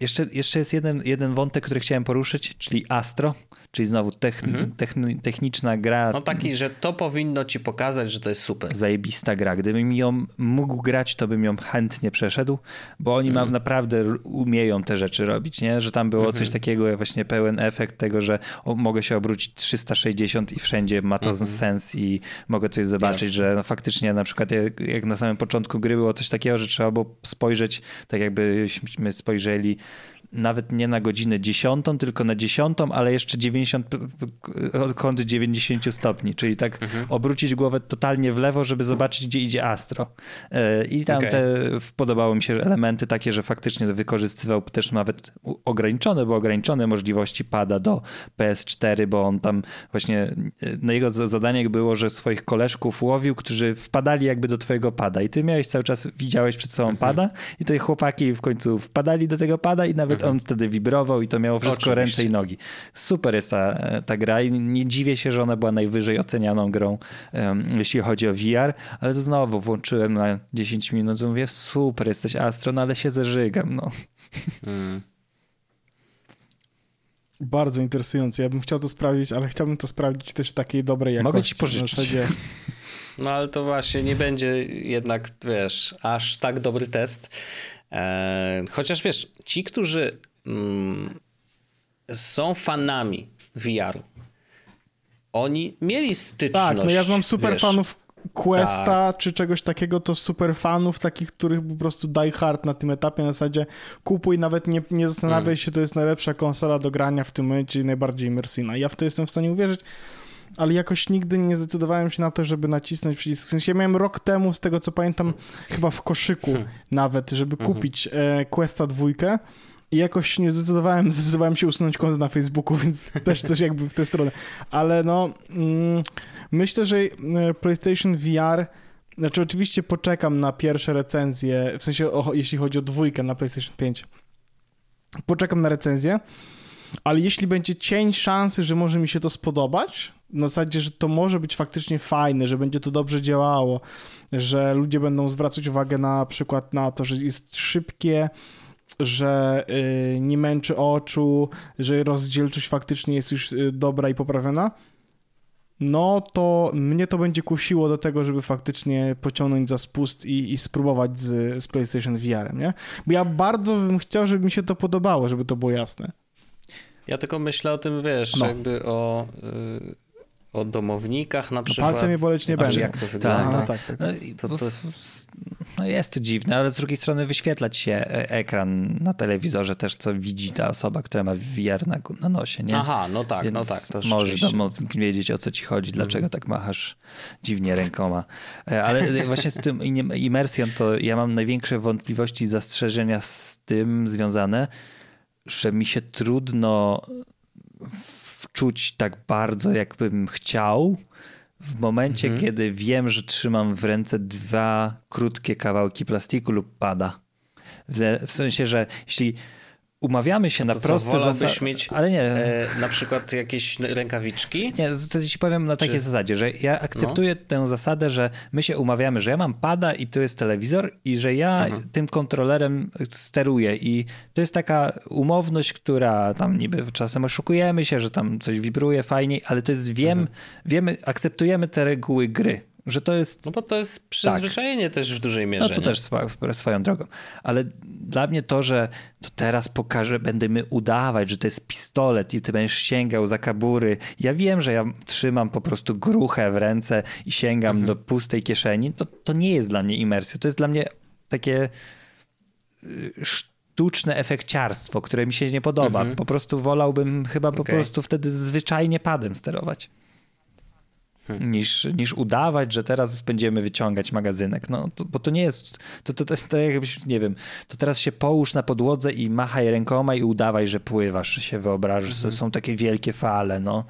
jeszcze, jeszcze jest jeden, jeden wątek, który chciałem poruszyć, czyli Astro. Czyli znowu mhm. techniczna gra. No taki, że to powinno ci pokazać, że to jest super. Zajebista gra. Gdybym ją mógł grać, to bym ją chętnie przeszedł, bo oni mhm. naprawdę umieją te rzeczy robić, nie? Że tam było mhm. coś takiego, jak właśnie pełen efekt tego, że mogę się obrócić 360 i wszędzie ma to mhm. sens i mogę coś zobaczyć, Jasne. że no faktycznie na przykład jak, jak na samym początku gry było coś takiego, że trzeba było spojrzeć, tak jakbyśmy spojrzeli nawet nie na godzinę dziesiątą, tylko na dziesiątą, ale jeszcze 90, kąt 90 stopni, czyli tak mhm. obrócić głowę totalnie w lewo, żeby zobaczyć, gdzie idzie Astro. E, I tam okay. te podobało mi się elementy takie, że faktycznie wykorzystywał też nawet ograniczone, bo ograniczone możliwości pada do PS4, bo on tam właśnie, e, na jego zadanie było, że swoich koleżków łowił, którzy wpadali jakby do twojego pada i ty miałeś cały czas, widziałeś przed sobą mhm. pada i te chłopaki w końcu wpadali do tego pada i nawet on wtedy wibrował i to miało wszystko Oczywiście. ręce i nogi. Super jest ta, ta gra i nie dziwię się, że ona była najwyżej ocenianą grą, um, jeśli chodzi o VR, ale to znowu włączyłem na 10 minut i mówię, super, jesteś astro, no ale się zeżygam, no. Hmm. Bardzo interesujące. Ja bym chciał to sprawdzić, ale chciałbym to sprawdzić też w takiej dobrej jakości. Mogę ci pożyczyć. Zasadzie... No ale to właśnie nie będzie jednak, wiesz, aż tak dobry test. E, chociaż wiesz, ci, którzy mm, są fanami VR-u, oni mieli styczność. Tak, no ja znam super wiesz, fanów Questa tak. czy czegoś takiego, to super fanów, takich, których po prostu die hard na tym etapie, na zasadzie kupuj, nawet nie, nie zastanawiaj mm. się, to jest najlepsza konsola do grania w tym momencie, najbardziej imersyjna. Ja w to jestem w stanie uwierzyć, ale jakoś nigdy nie zdecydowałem się na to, żeby nacisnąć przycisk. W sensie ja miałem rok temu, z tego co pamiętam, chyba w koszyku hmm. [laughs] nawet, żeby mhm. kupić e, Questa dwójkę i jakoś nie zdecydowałem, [laughs] zdecydowałem się usunąć konto na Facebooku, [laughs] więc też coś jakby w tę stronę. Ale no, mm, myślę, że e, PlayStation VR znaczy oczywiście poczekam na pierwsze recenzje, w sensie o, jeśli chodzi o dwójkę na PlayStation 5. Poczekam na recenzję, ale jeśli będzie cień szansy, że może mi się to spodobać, na zasadzie, że to może być faktycznie fajne, że będzie to dobrze działało, że ludzie będą zwracać uwagę na przykład na to, że jest szybkie, że y, nie męczy oczu, że rozdzielczość faktycznie jest już y, dobra i poprawiona, no to mnie to będzie kusiło do tego, żeby faktycznie pociągnąć za spust i, i spróbować z, z PlayStation VR, nie? Bo ja bardzo bym chciał, żeby mi się to podobało, żeby to było jasne. Ja tylko myślę o tym, wiesz, no. jakby o... Y o domownikach na przykład. No palce mnie boleć nie będzie. Jak to wygląda? Tak, no, tak, tak. No, to, to jest... no jest to dziwne, ale z drugiej strony wyświetlać się e, ekran na telewizorze też, co widzi ta osoba, która ma VR na, na nosie, nie? Aha, no tak, Więc no tak. To możesz wiedzieć, o co ci chodzi, dlaczego tak machasz dziwnie rękoma. E, ale [laughs] właśnie z tym imersją to ja mam największe wątpliwości i zastrzeżenia z tym związane, że mi się trudno wczuć tak bardzo, jakbym chciał, w momencie, mhm. kiedy wiem, że trzymam w ręce dwa krótkie kawałki plastiku lub pada. W, w sensie, że jeśli umawiamy się no na proste zasady. mieć ale nie. E, na przykład jakieś rękawiczki? Nie, to ci powiem na takiej Czy... zasadzie, że ja akceptuję no. tę zasadę, że my się umawiamy, że ja mam pada i to jest telewizor i że ja mhm. tym kontrolerem steruję i to jest taka umowność, która tam niby czasem oszukujemy się, że tam coś wibruje fajniej, ale to jest wiem, mhm. wiemy, akceptujemy te reguły gry że to jest... No bo to jest przyzwyczajenie tak. też w dużej mierze. No to nie? też swoją drogą. Ale dla mnie to, że to teraz pokażę, będziemy udawać, że to jest pistolet i ty będziesz sięgał za kabury. Ja wiem, że ja trzymam po prostu gruchę w ręce i sięgam mhm. do pustej kieszeni. To, to nie jest dla mnie imersja. To jest dla mnie takie y, sztuczne efekciarstwo, które mi się nie podoba. Mhm. Po prostu wolałbym chyba po okay. prostu wtedy zwyczajnie padem sterować. Hmm. Niż, niż udawać, że teraz będziemy wyciągać magazynek. No, to, bo to nie jest, to, to, to jest to jakbyś, nie wiem, to teraz się połóż na podłodze i machaj rękoma i udawaj, że pływasz, się wyobrażasz, hmm. są takie wielkie fale, no.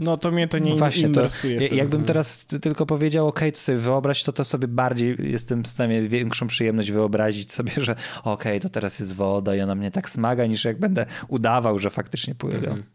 No to mnie to nie no Właśnie, interesuje. To, jakbym teraz tylko powiedział, ok, to sobie wyobraź, to to sobie bardziej jestem w stanie większą przyjemność wyobrazić sobie, że ok, to teraz jest woda i ona mnie tak smaga, niż jak będę udawał, że faktycznie pływa. Mm.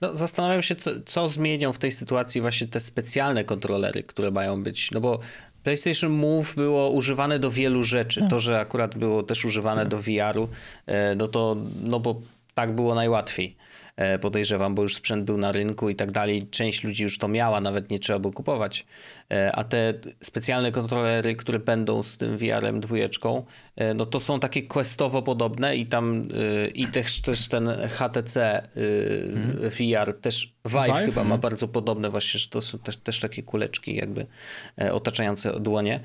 No, zastanawiam się, co, co zmienią w tej sytuacji właśnie te specjalne kontrolery, które mają być, no bo PlayStation Move było używane do wielu rzeczy. Tak. To, że akurat było też używane tak. do VR-u, e, no to, no bo tak było najłatwiej. E, podejrzewam, bo już sprzęt był na rynku i tak dalej. Część ludzi już to miała, nawet nie trzeba było kupować. E, a te specjalne kontrolery, które będą z tym VR-em dwójeczką, e, no to są takie questowo podobne i tam i też, też ten HTC hmm. VR, też Vive, Vive? chyba hmm. ma bardzo podobne właśnie, że to są też, też takie kuleczki jakby otaczające dłonie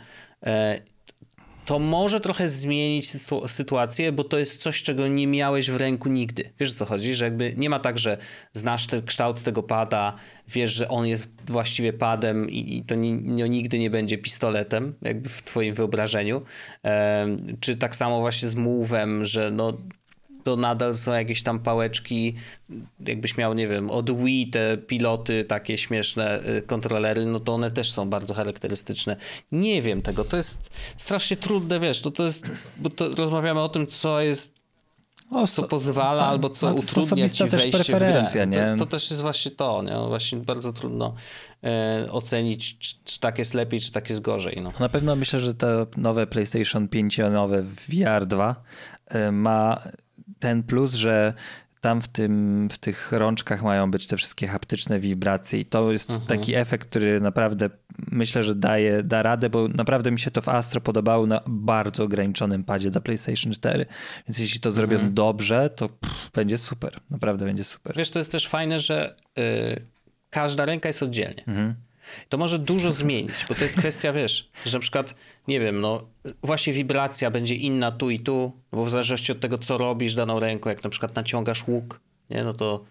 to może trochę zmienić sytuację, bo to jest coś, czego nie miałeś w ręku nigdy. Wiesz o co chodzi? Że jakby nie ma tak, że znasz ten kształt tego pada, wiesz, że on jest właściwie padem i, i to ni, no, nigdy nie będzie pistoletem, jakby w twoim wyobrażeniu. czy tak samo właśnie z move'em, że no to nadal są jakieś tam pałeczki, jakbyś miał, nie wiem, od Wii te piloty, takie śmieszne y, kontrolery, no to one też są bardzo charakterystyczne. Nie wiem tego, to jest strasznie trudne, wiesz, to, to jest, bo to rozmawiamy o tym, co jest o, co pozwala tam, albo co utrudnia ci wejście w grę. To, to, też jest właśnie to, nie? Właśnie bardzo trudno e, ocenić, czy, czy, tak jest lepiej, czy tak jest gorzej. No. Na pewno myślę, że to nowe PlayStation 5 nowe VR 2 e, ma ten plus, że tam w, tym, w tych rączkach mają być te wszystkie haptyczne wibracje i to jest mhm. taki efekt, który naprawdę myślę, że daje, da radę, bo naprawdę mi się to w Astro podobało na bardzo ograniczonym padzie do PlayStation 4, więc jeśli to zrobią mhm. dobrze, to pff, będzie super, naprawdę będzie super. Wiesz, to jest też fajne, że yy, każda ręka jest oddzielnie. Mhm. To może dużo zmienić, bo to jest kwestia, wiesz, że na przykład, nie wiem, no właśnie wibracja będzie inna tu i tu, bo w zależności od tego, co robisz daną ręką, jak na przykład naciągasz łuk, nie, no to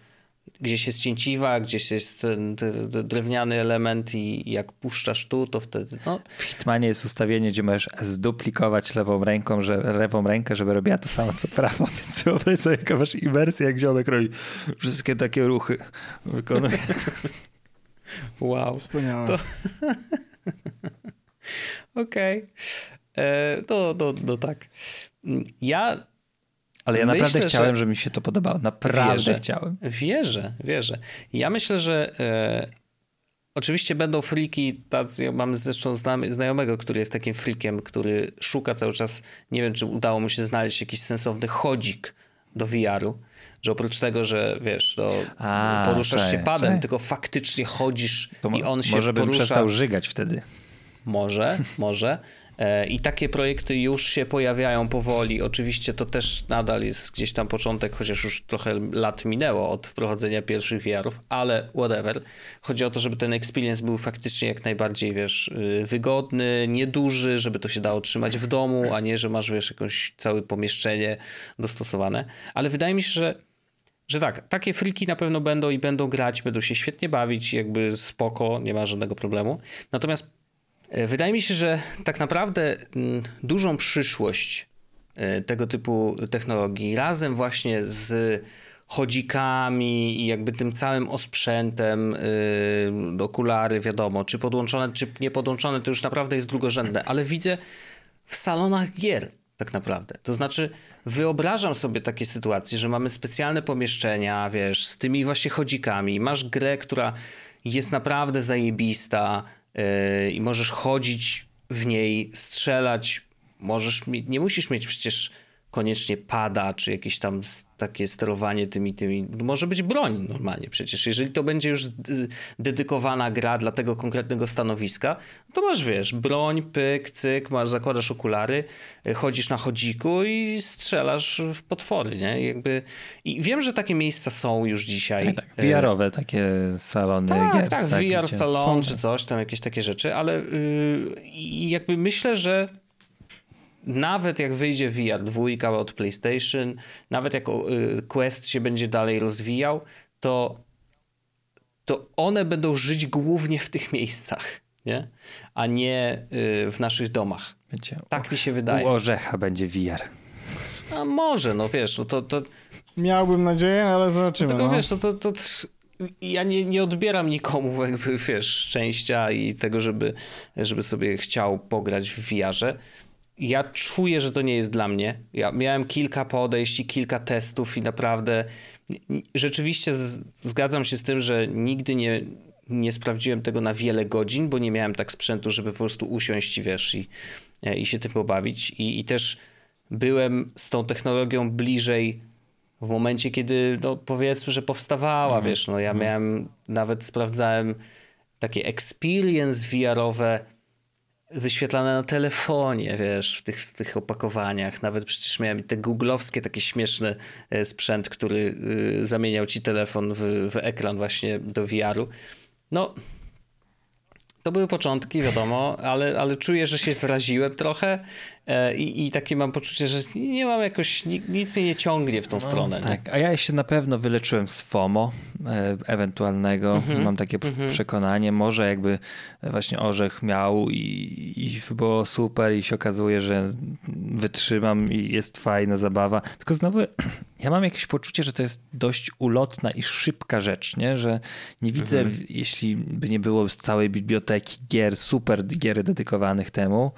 gdzieś jest cięciwa, gdzieś jest ten, ten, ten drewniany element i, jak puszczasz tu, to wtedy, no. W Hitmanie jest ustawienie, gdzie możesz zduplikować lewą ręką, że, lewą rękę, żeby robiła to samo co prawą, [laughs] więc wyobraź sobie, jaka masz imersję, jak ziomek robi wszystkie takie ruchy. Wykonuje. [laughs] Wow. Wspaniałe. To... [laughs] Okej. Okay. E, no, no, no tak. Ja ale ja myślę, naprawdę chciałem, że... żeby mi się to podobało. Naprawdę wierzę, chciałem. Wierzę, wierzę. Ja myślę, że e, oczywiście będą friki, tacy, mam zresztą znamy, znajomego, który jest takim frikiem, który szuka cały czas, nie wiem, czy udało mu się znaleźć jakiś sensowny chodzik do VR-u że oprócz tego, że wiesz, to A, poruszasz się padem, tylko faktycznie chodzisz i on się może porusza. Może bym przestał żygać wtedy. Może, może. E, I takie projekty już się pojawiają powoli. Oczywiście to też nadal jest gdzieś tam początek, chociaż już trochę lat minęło od wprowadzenia pierwszych VR-ów, ale whatever. Chodzi o to, żeby ten experience był faktycznie jak najbardziej, wiesz, y, wygodny, nieduży, żeby to się dało trzymać w domu, a nie, że masz, wiesz, jakieś całe pomieszczenie dostosowane. Ale wydaje mi się, że że tak, takie friki na pewno będą i będą grać, będą się świetnie bawić, jakby spoko, nie ma żadnego problemu. Natomiast wydaje mi się, że tak naprawdę mm, dużą przyszłość e, tego typu technologii razem właśnie z chodzikami i jakby tym całym osprzętem, yy, okulary, wiadomo, czy podłączone, czy nie podłączone, to już naprawdę jest drugorzędne, ale widzę w salonach gier tak naprawdę. To znaczy, wyobrażam sobie takie sytuacje, że mamy specjalne pomieszczenia, wiesz, z tymi właśnie chodzikami. Masz grę, która jest naprawdę zajebista i możesz chodzić w niej, strzelać. Możesz, nie musisz mieć przecież koniecznie pada, czy jakieś tam takie sterowanie tymi, tymi. Może być broń normalnie przecież. Jeżeli to będzie już dedykowana gra dla tego konkretnego stanowiska, to masz, wiesz, broń, pyk, cyk, masz, zakładasz okulary, y, chodzisz na chodziku i strzelasz w potwory, nie? I jakby... I wiem, że takie miejsca są już dzisiaj. Tak, tak. VR-owe takie salony tak, gier. Tak, VR salon czy coś, tam jakieś takie rzeczy, ale yy, jakby myślę, że nawet jak wyjdzie VR 2 od PlayStation, nawet jak y, Quest się będzie dalej rozwijał, to, to one będą żyć głównie w tych miejscach, nie? a nie y, w naszych domach. Będzie, tak mi się wydaje. U orzecha będzie VR. A może, no wiesz, no to, to... Miałbym nadzieję, ale zobaczymy. Tylko no. wiesz, no to, to, to ja nie, nie odbieram nikomu [laughs] jakby, wiesz, szczęścia i tego, żeby, żeby sobie chciał pograć w VR-ze ja czuję, że to nie jest dla mnie. Ja miałem kilka podejść i kilka testów i naprawdę rzeczywiście z, zgadzam się z tym, że nigdy nie, nie sprawdziłem tego na wiele godzin, bo nie miałem tak sprzętu, żeby po prostu usiąść i wiesz i, e, i się tym pobawić. I, I też byłem z tą technologią bliżej w momencie, kiedy no powiedzmy, że powstawała, mm. wiesz, no ja mm. miałem, nawet sprawdzałem takie experience VR-owe wyświetlane na telefonie, wiesz, w tych, w tych opakowaniach. Nawet przecież miałem te googlowskie, taki śmieszny e, sprzęt, który e, zamieniał ci telefon w, w ekran właśnie do VR-u. No, to były początki, wiadomo, ale, ale czuję, że się zraziłem trochę i, i takie mam poczucie, że nie mam jakoś, nic mnie nie ciągnie w tą no, stronę. Tak, nie? a ja się na pewno wyleczyłem z FOMO e, ewentualnego, mm -hmm, mam takie mm -hmm. przekonanie, może jakby właśnie orzech miał i, i było super i się okazuje, że wytrzymam i jest fajna zabawa, tylko znowu [clears throat] ja mam jakieś poczucie, że to jest dość ulotna i szybka rzecz, nie? że nie widzę, mhm. jeśli by nie było z całej biblioteki gier, super gier dedykowanych temu,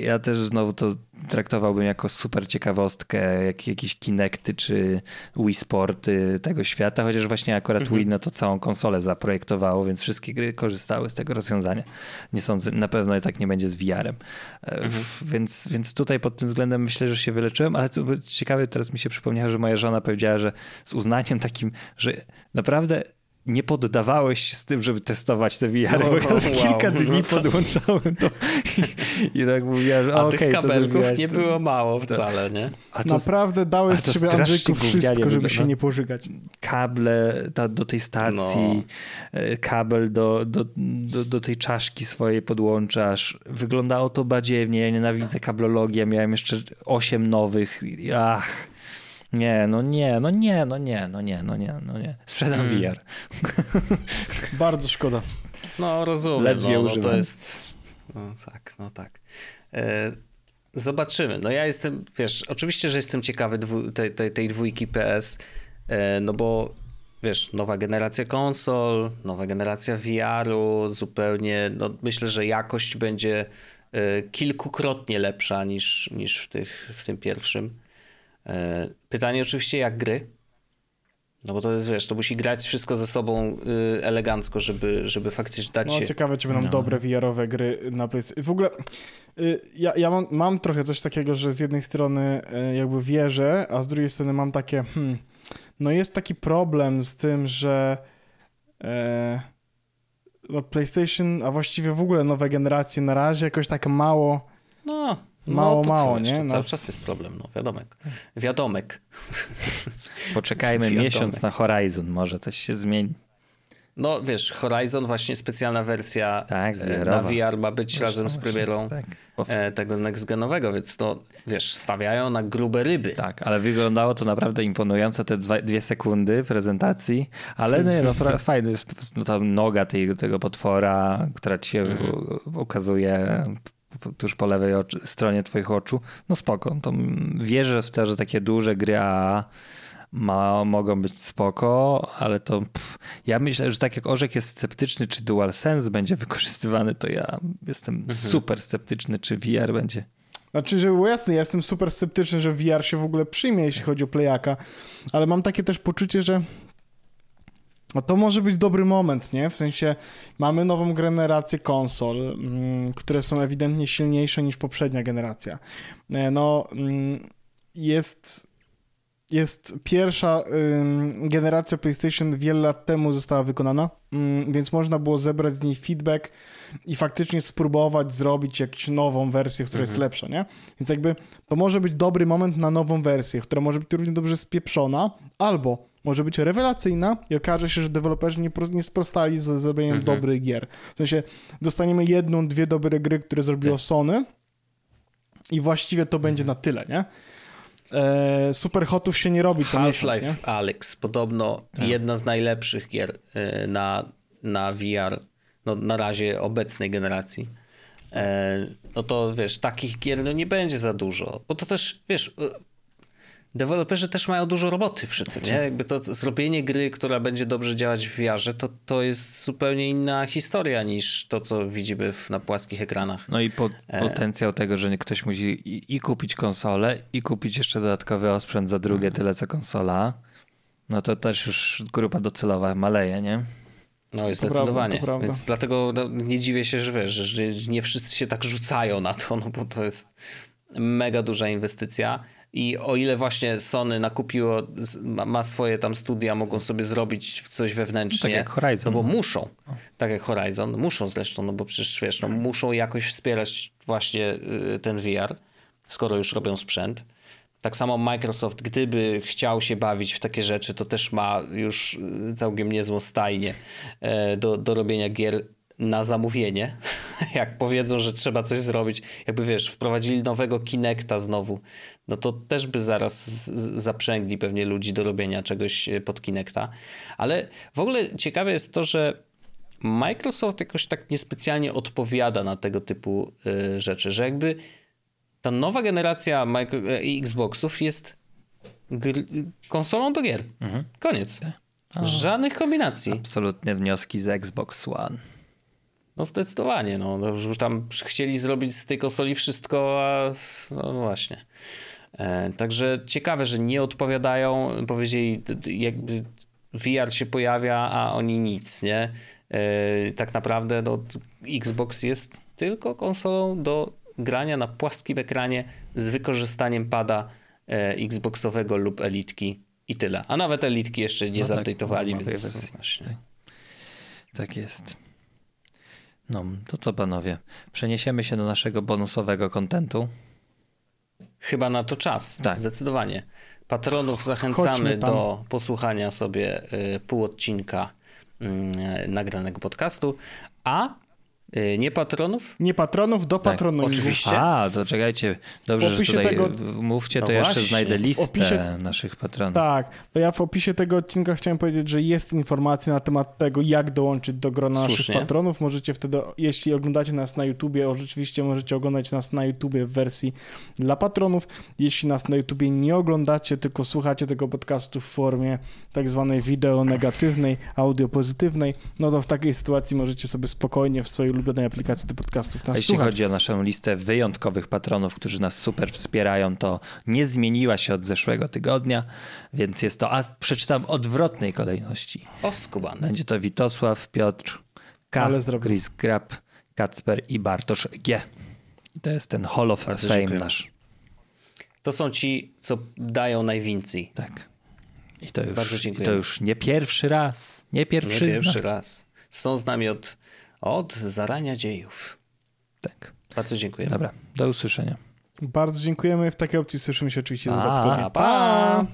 ja też znowu to traktowałbym jako super ciekawostkę, jak jakieś Kinecty czy Wii Sporty tego świata, chociaż właśnie akurat mhm. Wii no to całą konsolę zaprojektowało, więc wszystkie gry korzystały z tego rozwiązania. Nie sądzę, na pewno i tak nie będzie z VR-em. E, mhm. Więc, więc tutaj pod tym względem myślę, że się wyleczyłem, ale ciekawe, teraz mi się przypomniało, że moja żona powiedziała, że z uznaniem takim, że naprawdę nie poddawałeś się z tym, żeby testować te VR, oh, bo ja wow. kilka dni no podłączałem to i, i tak mówiłem, że okej, okay, tych kabelków nie to... było mało wcale, nie? A to, Naprawdę dałeś z siebie Andrzejku wszystko, żeby się nie pożygać. Kable ta, do tej stacji, no. E, kabel do, do, do, do, tej czaszki swojej podłączasz. Wyglądało to badziewnie, ja nienawidzę kablologii, miałem jeszcze osiem nowych. Ach nie, no nie, no nie, no nie, no nie, no nie, no nie. Sprzedam hmm. VR. [laughs] Bardzo szkoda. No rozumiem, Ledwie no, no to jest... No tak, no tak. E, zobaczymy. No ja jestem, wiesz, oczywiście, że jestem ciekawy dwu, tej, tej, tej dwójki PS, e, no bo wiesz, nowa generacja konsol, nowa generacja VR-u, zupełnie, no myślę, że jakość będzie e, kilkukrotnie lepsza niż, niż w, tych, w tym pierwszym. E, pytanie oczywiście jak gry. No bo to jest, wiesz, to musi grać wszystko ze sobą y, elegancko, żeby, żeby faktycznie dać no, się... No ciekawe, czy będą no. dobre VR-owe gry na PlayStation. W ogóle y, ja, ja mam, mam trochę coś takiego, że z jednej strony y, jakby wierzę, a z drugiej strony mam takie, hmm, no jest taki problem z tym, że no PlayStation, a właściwie w ogóle nowe generacje na razie jakoś tak mało... No Mało, no, mało, nie? Cały Nas... czas jest problem, no wiadomek. Wiadomek. [laughs] Poczekajmy Wiadomek. miesiąc na Horizon, może coś się zmieni. No wiesz, Horizon właśnie specjalna wersja tak, na VR ma być właśnie, razem z premierą tak. E, tego next-genowego, więc to wiesz, stawiają na grube ryby. Tak, ale wyglądało to naprawdę imponująco te dwa, dwie sekundy prezentacji, ale no, no [laughs] fajny jest no, ta noga tej, tego potwora, która ci się mhm. ukazuje tuż po lewej stronie twoich oczu, no spoko. To wierzę w to, że takie duże gry AAA ma, mogą być spoko, ale to pff, ja myślę, że tak jak Orzek jest sceptyczny, czy DualSense będzie [laughs] wykorzystywany, to ja jestem mhm. super sceptyczny, czy VR będzie. Znaczy, żeby było jasne, ja jestem super sceptyczny, że VR się w ogóle przyjmie, jeśli chodzi o playaka, ale mam takie też poczucie, że no to może być dobry moment, nie? W sensie mamy nową generację konsol, mm, które są ewidentnie silniejsze niż poprzednia generacja. E, no, mm, jest jest pierwsza generacja PlayStation wiele lat temu została wykonana, ym, więc można było zebrać z niej feedback i faktycznie spróbować zrobić jakąś nową wersję, która mhm. jest lepsza, nie? Więc jakby to może być dobry moment na nową wersję, która może być równie dobrze spieprzona, albo może być rewelacyjna i okaże się, że deweloperzy nie, nie sprostali z zrobieniem mhm. dobrych gier. W sensie dostaniemy jedną, dwie dobre gry, które zrobiło tak. Sony i właściwie to będzie na tyle, nie? e, superhotów się nie robi co Half-Life Alex, podobno tak. jedna z najlepszych gier e, na, na VR, no, na razie obecnej generacji. E, no to wiesz, takich gier no, nie będzie za dużo, bo to też, wiesz, deweloperzy też mają dużo roboty przy tym, nie? Jakby to zrobienie gry, która będzie dobrze działać w VR, to, to jest zupełnie inna historia niż to, co widzimy w, na płaskich ekranach. No i po, e. potencjał tego, że ktoś musi i, i, kupić konsolę, i kupić jeszcze dodatkowy osprzęt za drugie mhm. tyle co konsola, no to też już grupa docelowa maleje, nie? No i zdecydowanie. Prawda, Więc dlatego no, nie dziwię się, że wiesz, że nie wszyscy się tak rzucają na to, no bo to jest mega duża inwestycja. I o ile właśnie Sony nakupiło, ma swoje tam studia, mogą sobie zrobić coś wewnętrznie. Tak jak Horizon. No bo muszą. Tak jak Horizon. Muszą zresztą, no bo przecież wiesz, no, muszą jakoś wspierać właśnie y, ten VR, skoro już robią sprzęt. Tak samo Microsoft, gdyby chciał się bawić w takie rzeczy, to też ma już y, całkiem niezłą stajnię e, do, do robienia gier na zamówienie, [laughs] jak powiedzą, że trzeba coś zrobić, jakby wiesz, wprowadzili nowego Kinecta znowu, no to też by zaraz zaprzęgli pewnie ludzi do robienia czegoś e, pod Kinecta. Ale w ogóle ciekawe jest to, że Microsoft jakoś tak niespecjalnie odpowiada na tego typu y, rzeczy, że jakby ta nowa generacja micro, y, Xboxów jest konsolą do gier. Mhm. Koniec. Tak. Żadnych kombinacji. Absolutnie wnioski z Xbox One. No zdecydowanie, no, no już tam chcieli zrobić z tej konsoli wszystko, a no, no właśnie. E, także ciekawe, że nie odpowiadają, powiedzieli jakby VR się pojawia, a oni nic, nie? E, tak naprawdę no, Xbox jest tylko konsolą do grania na płaskim ekranie z wykorzystaniem pada e, Xboxowego lub Elitki i tyle. A nawet Elitki jeszcze nie no tak, więc właśnie. Tak. tak jest. No, to co panowie? Przeniesiemy się do naszego bonusowego kontentu. Chyba na to czas, tak. zdecydowanie. Patronów zachęcamy do posłuchania sobie y, pół odcinka y, nagranego podcastu, a nie patronów? Nie patronów, do tak, patronów. Oczywiście. A, to czekajcie. Dobrze, że tutaj tego... mówcie, to no jeszcze znajdę listę opisie... naszych patronów. Tak, to ja w opisie tego odcinka chciałem powiedzieć, że jest informacja na temat tego, jak dołączyć do grona Słusznie. naszych patronów. Możecie wtedy, jeśli oglądacie nas na YouTubie, oczywiście możecie oglądać nas na YouTubie w wersji dla patronów. Jeśli nas na YouTubie nie oglądacie, tylko słuchacie tego podcastu w formie tak zwanej wideo negatywnej, audio pozytywnej, no to w takiej sytuacji możecie sobie spokojnie w swojej ulubionej aplikacji do podcastów nas Jeśli słuchać. chodzi o naszą listę wyjątkowych patronów, którzy nas super wspierają, to nie zmieniła się od zeszłego tygodnia, więc jest to, a przeczytam odwrotnej kolejności. O, skubany. Będzie to Witosław, Piotr, K, Chris Grab, Kacper i Bartosz G. I to jest ten Hall of Bardzo Fame dziękuję. nasz. To są ci, co dają najwięcej. Tak. I to już, Bardzo dziękuję. I to już nie pierwszy raz. Nie pierwszy, nie pierwszy raz. Są z nami od od zarania dziejów. Tak. Bardzo dziękuję. Dobra, do usłyszenia. Bardzo dziękujemy. W takiej opcji słyszymy się oczywiście pa, dodatkowo. Pa! pa.